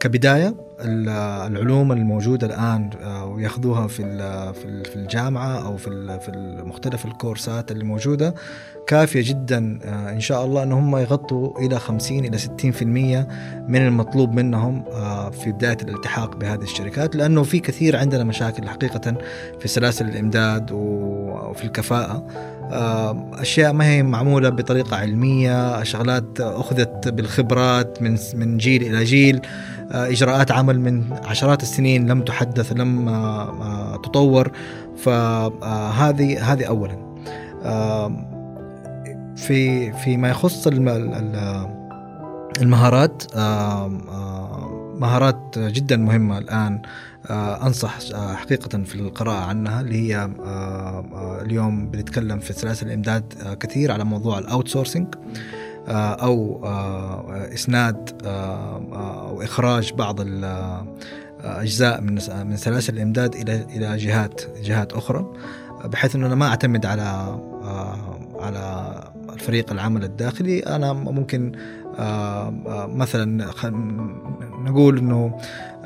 كبداية ال- العلوم الموجودة الآن آه، وياخذوها في في ال- في الجامعة أو في في مختلف الكورسات اللي موجودة كافية جدا آه، إن شاء الله إن هم يغطوا إلى 50 إلى 60% من المطلوب منهم في بداية الالتحاق بهذه الشركات لأنه في كثير عندنا مشاكل حقيقة في سلاسل الإمداد وفي الكفاءة. أشياء ما هي معمولة بطريقة علمية شغلات أخذت بالخبرات من من جيل إلى جيل آه، إجراءات عمل من عشرات السنين لم تحدث لم آه، آه، تطور. فهذه هذه اولا. آه، في فيما يخص الم- ال- المهارات آه، آه، مهارات جدا مهمة الآن. آه، أنصح آه، حقيقة في القراءة عنها اللي هي آه، آه، اليوم بنتكلم في سلاسل الإمداد آه، كثير على موضوع ال outsourcing أو آه، إسناد آه، آه، أو إخراج بعض آه، أجزاء من من سلاسل الإمداد إلى إلى جهات جهات أخرى بحيث إنه أنا ما أعتمد على آه، على الفريق العمل الداخلي. أنا ممكن آه، آه، مثلا نقول إنه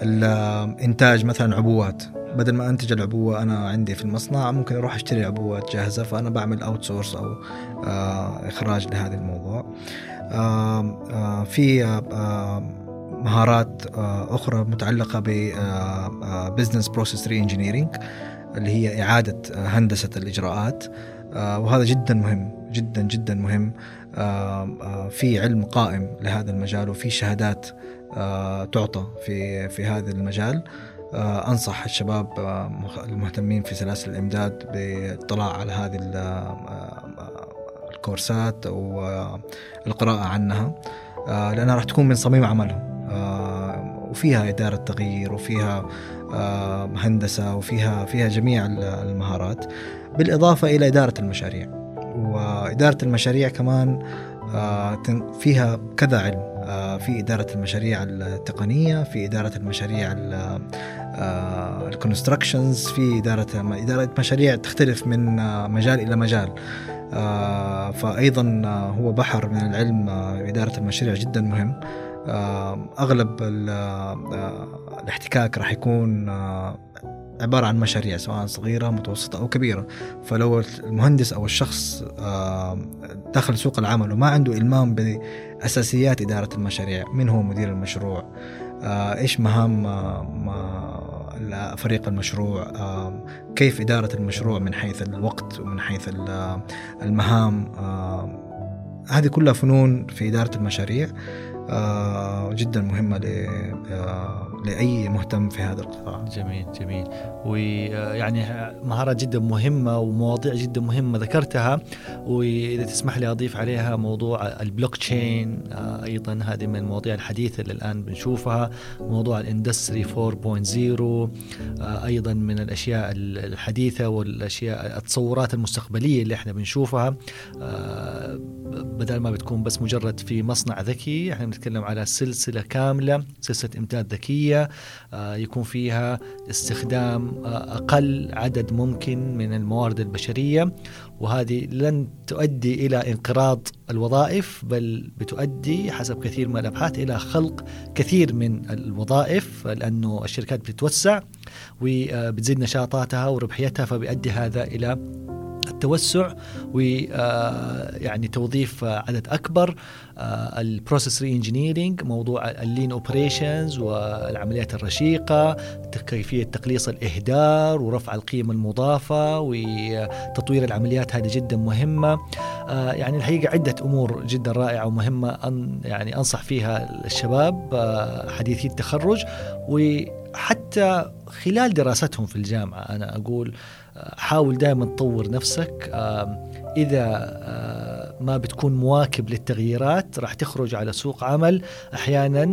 الإنتاج مثلا عبوات. بدل ما أنتج العبوة أنا عندي في المصنع ممكن أروح أشتري عبوات جاهزة فأنا بعمل outsource أو آه، إخراج لهذا الموضوع. آه، في مهارات آه، أخرى متعلقة ب business process re-engineering اللي هي إعادة هندسة الإجراءات. وهذا جدا مهم جدا جدا مهم. في علم قائم لهذا المجال وفي شهادات تعطى في في هذا المجال. آه، أنصح الشباب آه، المهتمين في سلاسل الإمداد بالاطلاع على هذه ال- آه، ال course ات والقراءة عنها. آه، لأنها راح تكون من صميم عملهم. آه، وفيها إدارة تغيير وفيها آه، هندسة وفيها فيها جميع ال- المهارات بالإضافة إلى إدارة المشاريع. وإدارة المشاريع كمان آه، فيها كذا علم. في إدارة المشاريع التقنية في إدارة المشاريع الكونستراكشنز في إدارة إدارة مشاريع تختلف من مجال إلى مجال. فأيضا هو بحر من العلم إدارة المشاريع جدا مهم. أغلب الاحتكاك راح يكون عبارة عن مشاريع سواء صغيرة متوسطة أو كبيرة. فلو المهندس أو الشخص دخل سوق العمل وما عنده إلمام بأساسيات إدارة المشاريع من هو مدير المشروع؟ إيش مهام فريق المشروع؟ كيف إدارة المشروع من حيث الوقت ومن حيث المهام؟ هذه كلها فنون في إدارة المشاريع جدا مهمة لأي مهتم في هذا القطاع. جميل جميل ويعني مهارات جدا مهمة ومواضيع جدا مهمة ذكرتها وإذا تسمح لي أضيف عليها موضوع البلوك تشين آه، أيضا هذه من المواضيع الحديثة اللي الآن بنشوفها موضوع الإندستري 4.0 آه، أيضا من الأشياء الحديثة والأشياء التصورات المستقبلية اللي إحنا بنشوفها آه، بدل ما بتكون بس مجرد في مصنع ذكي إحنا بنتكلم على سلسلة كاملة سلسلة إمداد ذكية آه، يكون فيها استخدام آه، أقل عدد ممكن من الموارد البشرية. وهذه لن تؤدي إلى انقراض الوظائف بل بتؤدي حسب كثير من الأبحاث إلى خلق كثير من الوظائف لأنه الشركات بتتوسع وبتزيد نشاطاتها وربحيتها فبيؤدي هذا إلى التوسع ويعني آه، توظيف عدد أكبر ال process re-engineering موضوع ال lean operations والعمليات الرشيقة كيفية تقليص الإهدار ورفع القيمه المضافة وتطوير العمليات هذه جدا مهمة. آه، يعني الحقيقة عدة أمور جدا رائعة ومهمة أن يعني أنصح فيها الشباب آه، حديثي التخرج. وحتى خلال دراستهم في الجامعة أنا أقول حاول دائما تطور نفسك. إذا ما بتكون مواكب للتغييرات راح تخرج على سوق عمل. أحيانا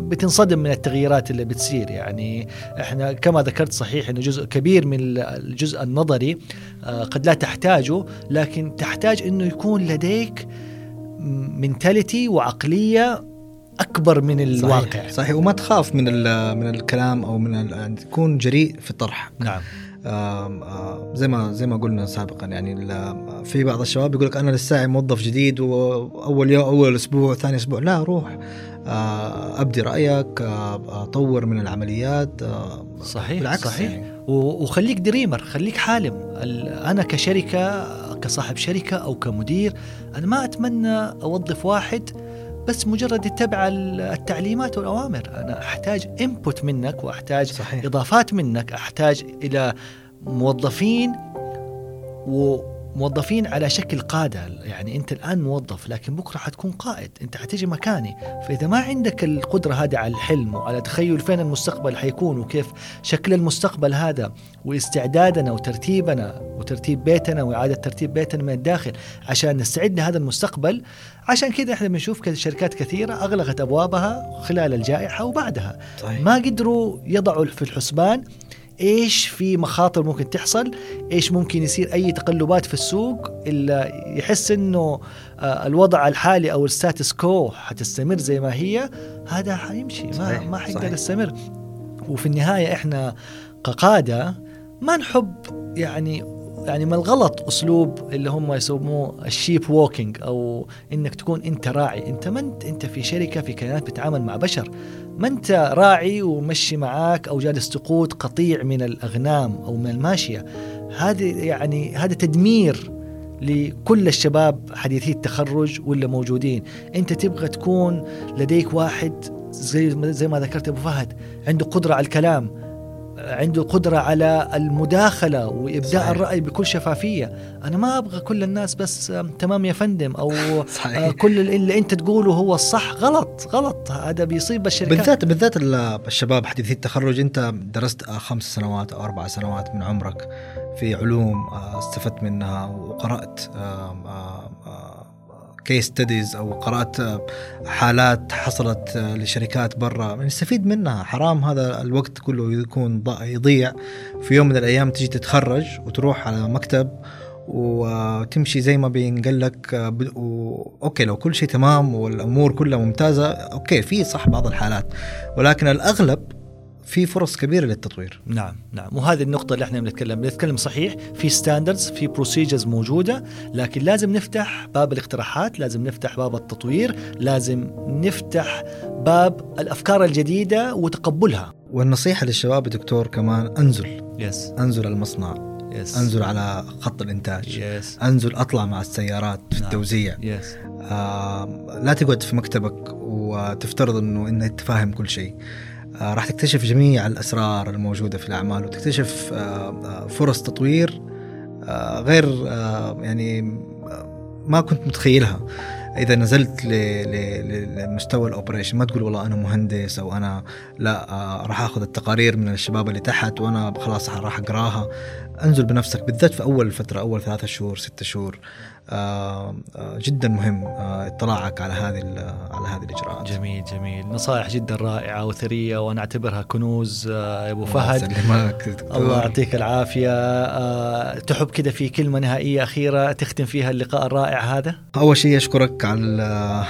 بتنصدم من التغييرات اللي بتصير. يعني إحنا كما ذكرت صحيح إنه جزء كبير من الجزء النظري قد لا تحتاجه لكن تحتاج إنه يكون لديك منتاليتي وعقلية أكبر من الواقع. صحيح, صحيح وما تخاف من من الكلام أو من تكون جريء في الطرح نعم. زي ما زي ما قلنا سابقا يعني في بعض الشباب يقول لك أنا لسه موظف جديد واول يوم أول أسبوع ثاني أسبوع لا روح أبدي رأيك طور من العمليات صحيح بالعكس صحيح يعني. وخليك دريمر خليك حالم أنا كشركة كصاحب شركة أو كمدير أنا ما أتمنى أوظف واحد بس مجرد يتبع التعليمات والأوامر أنا أحتاج انبوت منك وأحتاج صحيح. إضافات منك أحتاج إلى موظفين وموظفين على شكل قادة. يعني أنت الآن موظف لكن بكرة حتكون قائد. أنت حتيجي مكاني. فإذا ما عندك القدرة هذه على الحلم وعلى تخيل فين المستقبل حيكون وكيف شكل المستقبل هذا واستعدادنا وترتيبنا وترتيب بيتنا وإعادة ترتيب بيتنا من الداخل عشان نستعد لهذا المستقبل. عشان كذا إحنا بنشوف شركات كثيرة أغلقت أبوابها خلال الجائحة وبعدها. صحيح. ما قدروا يضعوا في الحسبان إيش في مخاطر ممكن تحصل؟ إيش ممكن يصير أي تقلبات في السوق إلا يحس إنه آه، الوضع الحالي أو الستاتس كو حتستمر زي ما هي؟ هذا حيمشي ما ما حيقدر يستمر. وفي النهاية إحنا كقادة ما نحب يعني يعني ما الغلط أسلوب اللي هم يسموه ال sheep walking أو إنك تكون أنت راعي. أنت ما أنت أنت في شركة في كيانات بتتعامل مع بشر. ما انت راعي ومشي معاك أو جالس تقود قطيع من الأغنام أو من الماشية؟ هذه يعني هذا تدمير لكل الشباب حديثي التخرج ولا موجودين. أنت تبغى تكون لديك واحد زي زي ما ذكرت أبو فهد عنده قدرة على الكلام. عنده قدرة على المداخلة وإبداء صحيح. الرأي بكل شفافية. أنا ما أبغى كل الناس بس تمام يا فندم أو صحيح. آه، كل اللي أنت تقوله هو الصح. غلط غلط. هذا بيصيب الشركات. بالذات بالذات الشباب حديثي التخرج. أنت درست خمس سنوات أو أربع سنوات من عمرك في علوم آه، استفدت منها وقرأت كيس ستديز أو قرأت حالات حصلت لشركات برا نستفيد منها. حرام هذا الوقت كله يكون يضيع. في يوم من الأيام تجي تتخرج وتروح على مكتب وتمشي زي ما بينقال لك okay لو كل شيء تمام والأمور كلها ممتازة okay في صح بعض الحالات. ولكن الأغلب في فرص كبيرة للتطوير. نعم نعم. وهذه النقطة اللي إحنا بنتكلم بنتكلم صحيح في standards في procedures موجودة لكن لازم نفتح باب الاقتراحات لازم نفتح باب التطوير لازم نفتح باب الأفكار الجديدة وتقبلها. والنصيحة للشباب دكتور كمان أنزل. yes أنزل المصنع. yes أنزل على خط الإنتاج. yes أنزل أطلع مع السيارات في نعم. التوزيع. yes آه لا تقعد في مكتبك وتفترض إنه إنك فاهم كل شيء. راح تكتشف جميع الأسرار الموجودة في الأعمال وتكتشف آه آه فرص تطوير آه غير آه يعني آه ما كنت متخيلها. إذا نزلت لمستوى الأوبريشن ما تقول والله أنا مهندس أو أنا لا آه راح آخذ التقارير من الشباب اللي تحت وأنا خلاص راح أقراها. أنزل بنفسك بالذات في أول فترة أول ثلاثة شهور ستة شهور. آه آه جدا مهم آه اطلاعك على هذه على هذه الإجراءات. جميل جميل. نصائح جدا رائعة وثرية وأنا أعتبرها كنوز آه، يا الله فهد. الله يعطيك العافية. آه، تحب كده في كلمة نهائية أخيرة تختم فيها اللقاء الرائع هذا؟ أول شيء أشكرك على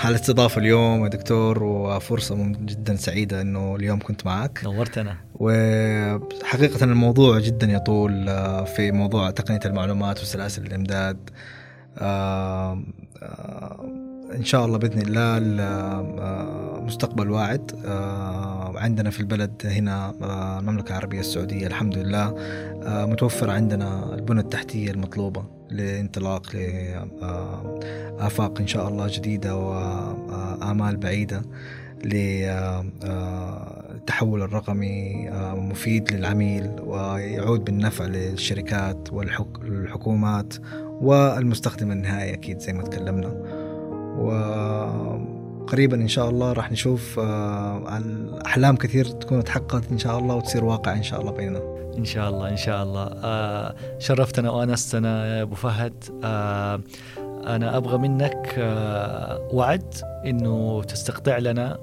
على الاستضافة اليوم يا دكتور وفرصة جدا سعيدة إنه اليوم كنت معك. نورتنا وحقيقة الموضوع جدا يطول آه، في موضوع تقنية المعلومات وسلاسل الإمداد. إن شاء الله بإذن الله ال- مستقبل واعد. عندنا في البلد هنا المملكة العربية السعودية الحمد لله متوفر عندنا البنى التحتية المطلوبة لانطلاق لآفاق إن شاء الله جديدة وآمال بعيدة للتحول الرقمي آه، مفيد للعميل ويعود بالنفع للشركات والحكومات والمستخدم النهائي أكيد زي ما تكلمنا. وقريبا إن شاء الله راح نشوف آه، الأحلام كثير تكون تحققت إن شاء الله وتصير واقع إن شاء الله بيننا. إن شاء الله إن شاء الله. آه شرفتنا وأنستنا يا أبو فهد. أنا أبغى منك وعد إنه تستقطع لنا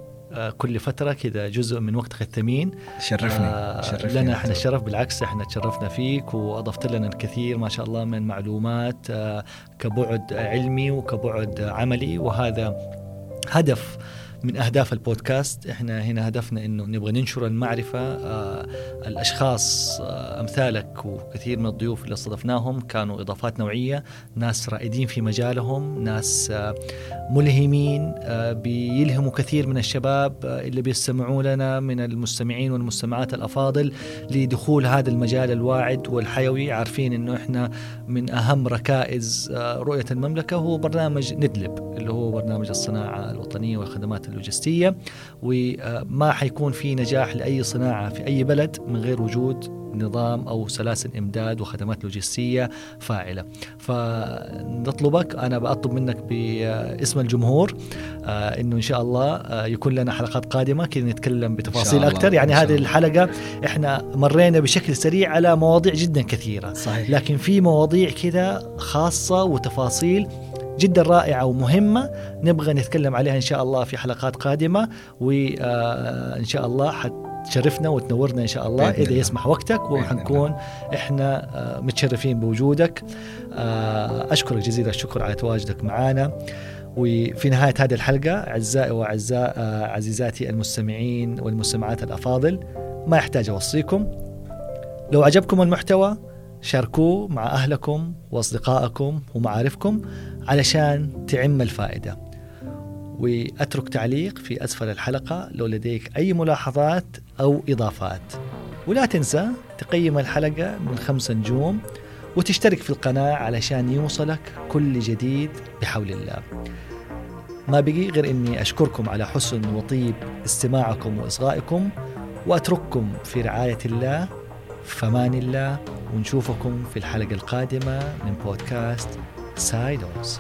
كل فترة كذا جزء من وقتك الثمين شرفني آه شرفني لنا إحنا. الشرف بالعكس إحنا تشرفنا فيك وأضفت لنا الكثير ما شاء الله من معلومات آه كبعد علمي وكبعد عملي وهذا هدف من أهداف البودكاست. إحنا هنا هدفنا إنه نبغى ننشر المعرفة آه الأشخاص آه أمثالك وكثير من الضيوف اللي استضفناهم كانوا إضافات نوعية ناس رائدين في مجالهم ناس آه ملهمين بيلهموا كثير من الشباب اللي بيستمعوا لنا من المستمعين والمستمعات الأفاضل لدخول هذا المجال الواعد والحيوي. عارفين إنه إحنا من أهم ركائز رؤية المملكة هو برنامج ندلب اللي هو برنامج الصناعة الوطنية والخدمات اللوجستية وما حيكون في نجاح لأي صناعة في أي بلد من غير وجود نظام أو سلاسل إمداد وخدمات لوجستية فاعلة. فنطلبك أنا بطلب منك باسم الجمهور آه إنه إن شاء الله آه يكون لنا حلقات قادمة كذا نتكلم بتفاصيل أكثر. يعني هذه. الحلقة إحنا مرينا بشكل سريع على مواضيع جدا كثيرة. صحيح. لكن في مواضيع كذا خاصة وتفاصيل جدا رائعة ومهمة. نبغى نتكلم عليها إن شاء الله في حلقات قادمة وإن شاء الله حتشرفنا وتنورنا إن شاء الله إذا الله. يسمح وقتك وحنكون إحنا آه، متشرفين بوجودك. آه، أشكرك جزيل الشكر على تواجدك معنا وفي نهاية هذه الحلقة أعزائي وأعزاء آه، عزيزاتي المستمعين والمستمعات الأفاضل ما يحتاج أوصيكم. لو عجبكم المحتوى شاركوه مع أهلكم وأصدقائكم ومعارفكم علشان تعم الفائدة. وأترك تعليق في أسفل الحلقة لو لديك أي ملاحظات أو إضافات. ولا تنسى تقيم الحلقة من خمس نجوم وتشترك في القناة علشان يوصلك كل جديد بحول الله. ما بقي غير أني أشكركم على حسن وطيب استماعكم وإصغائكم وأترككم في رعاية الله فمان الله ونشوفكم في الحلقة القادمة من بودكاست سايدوز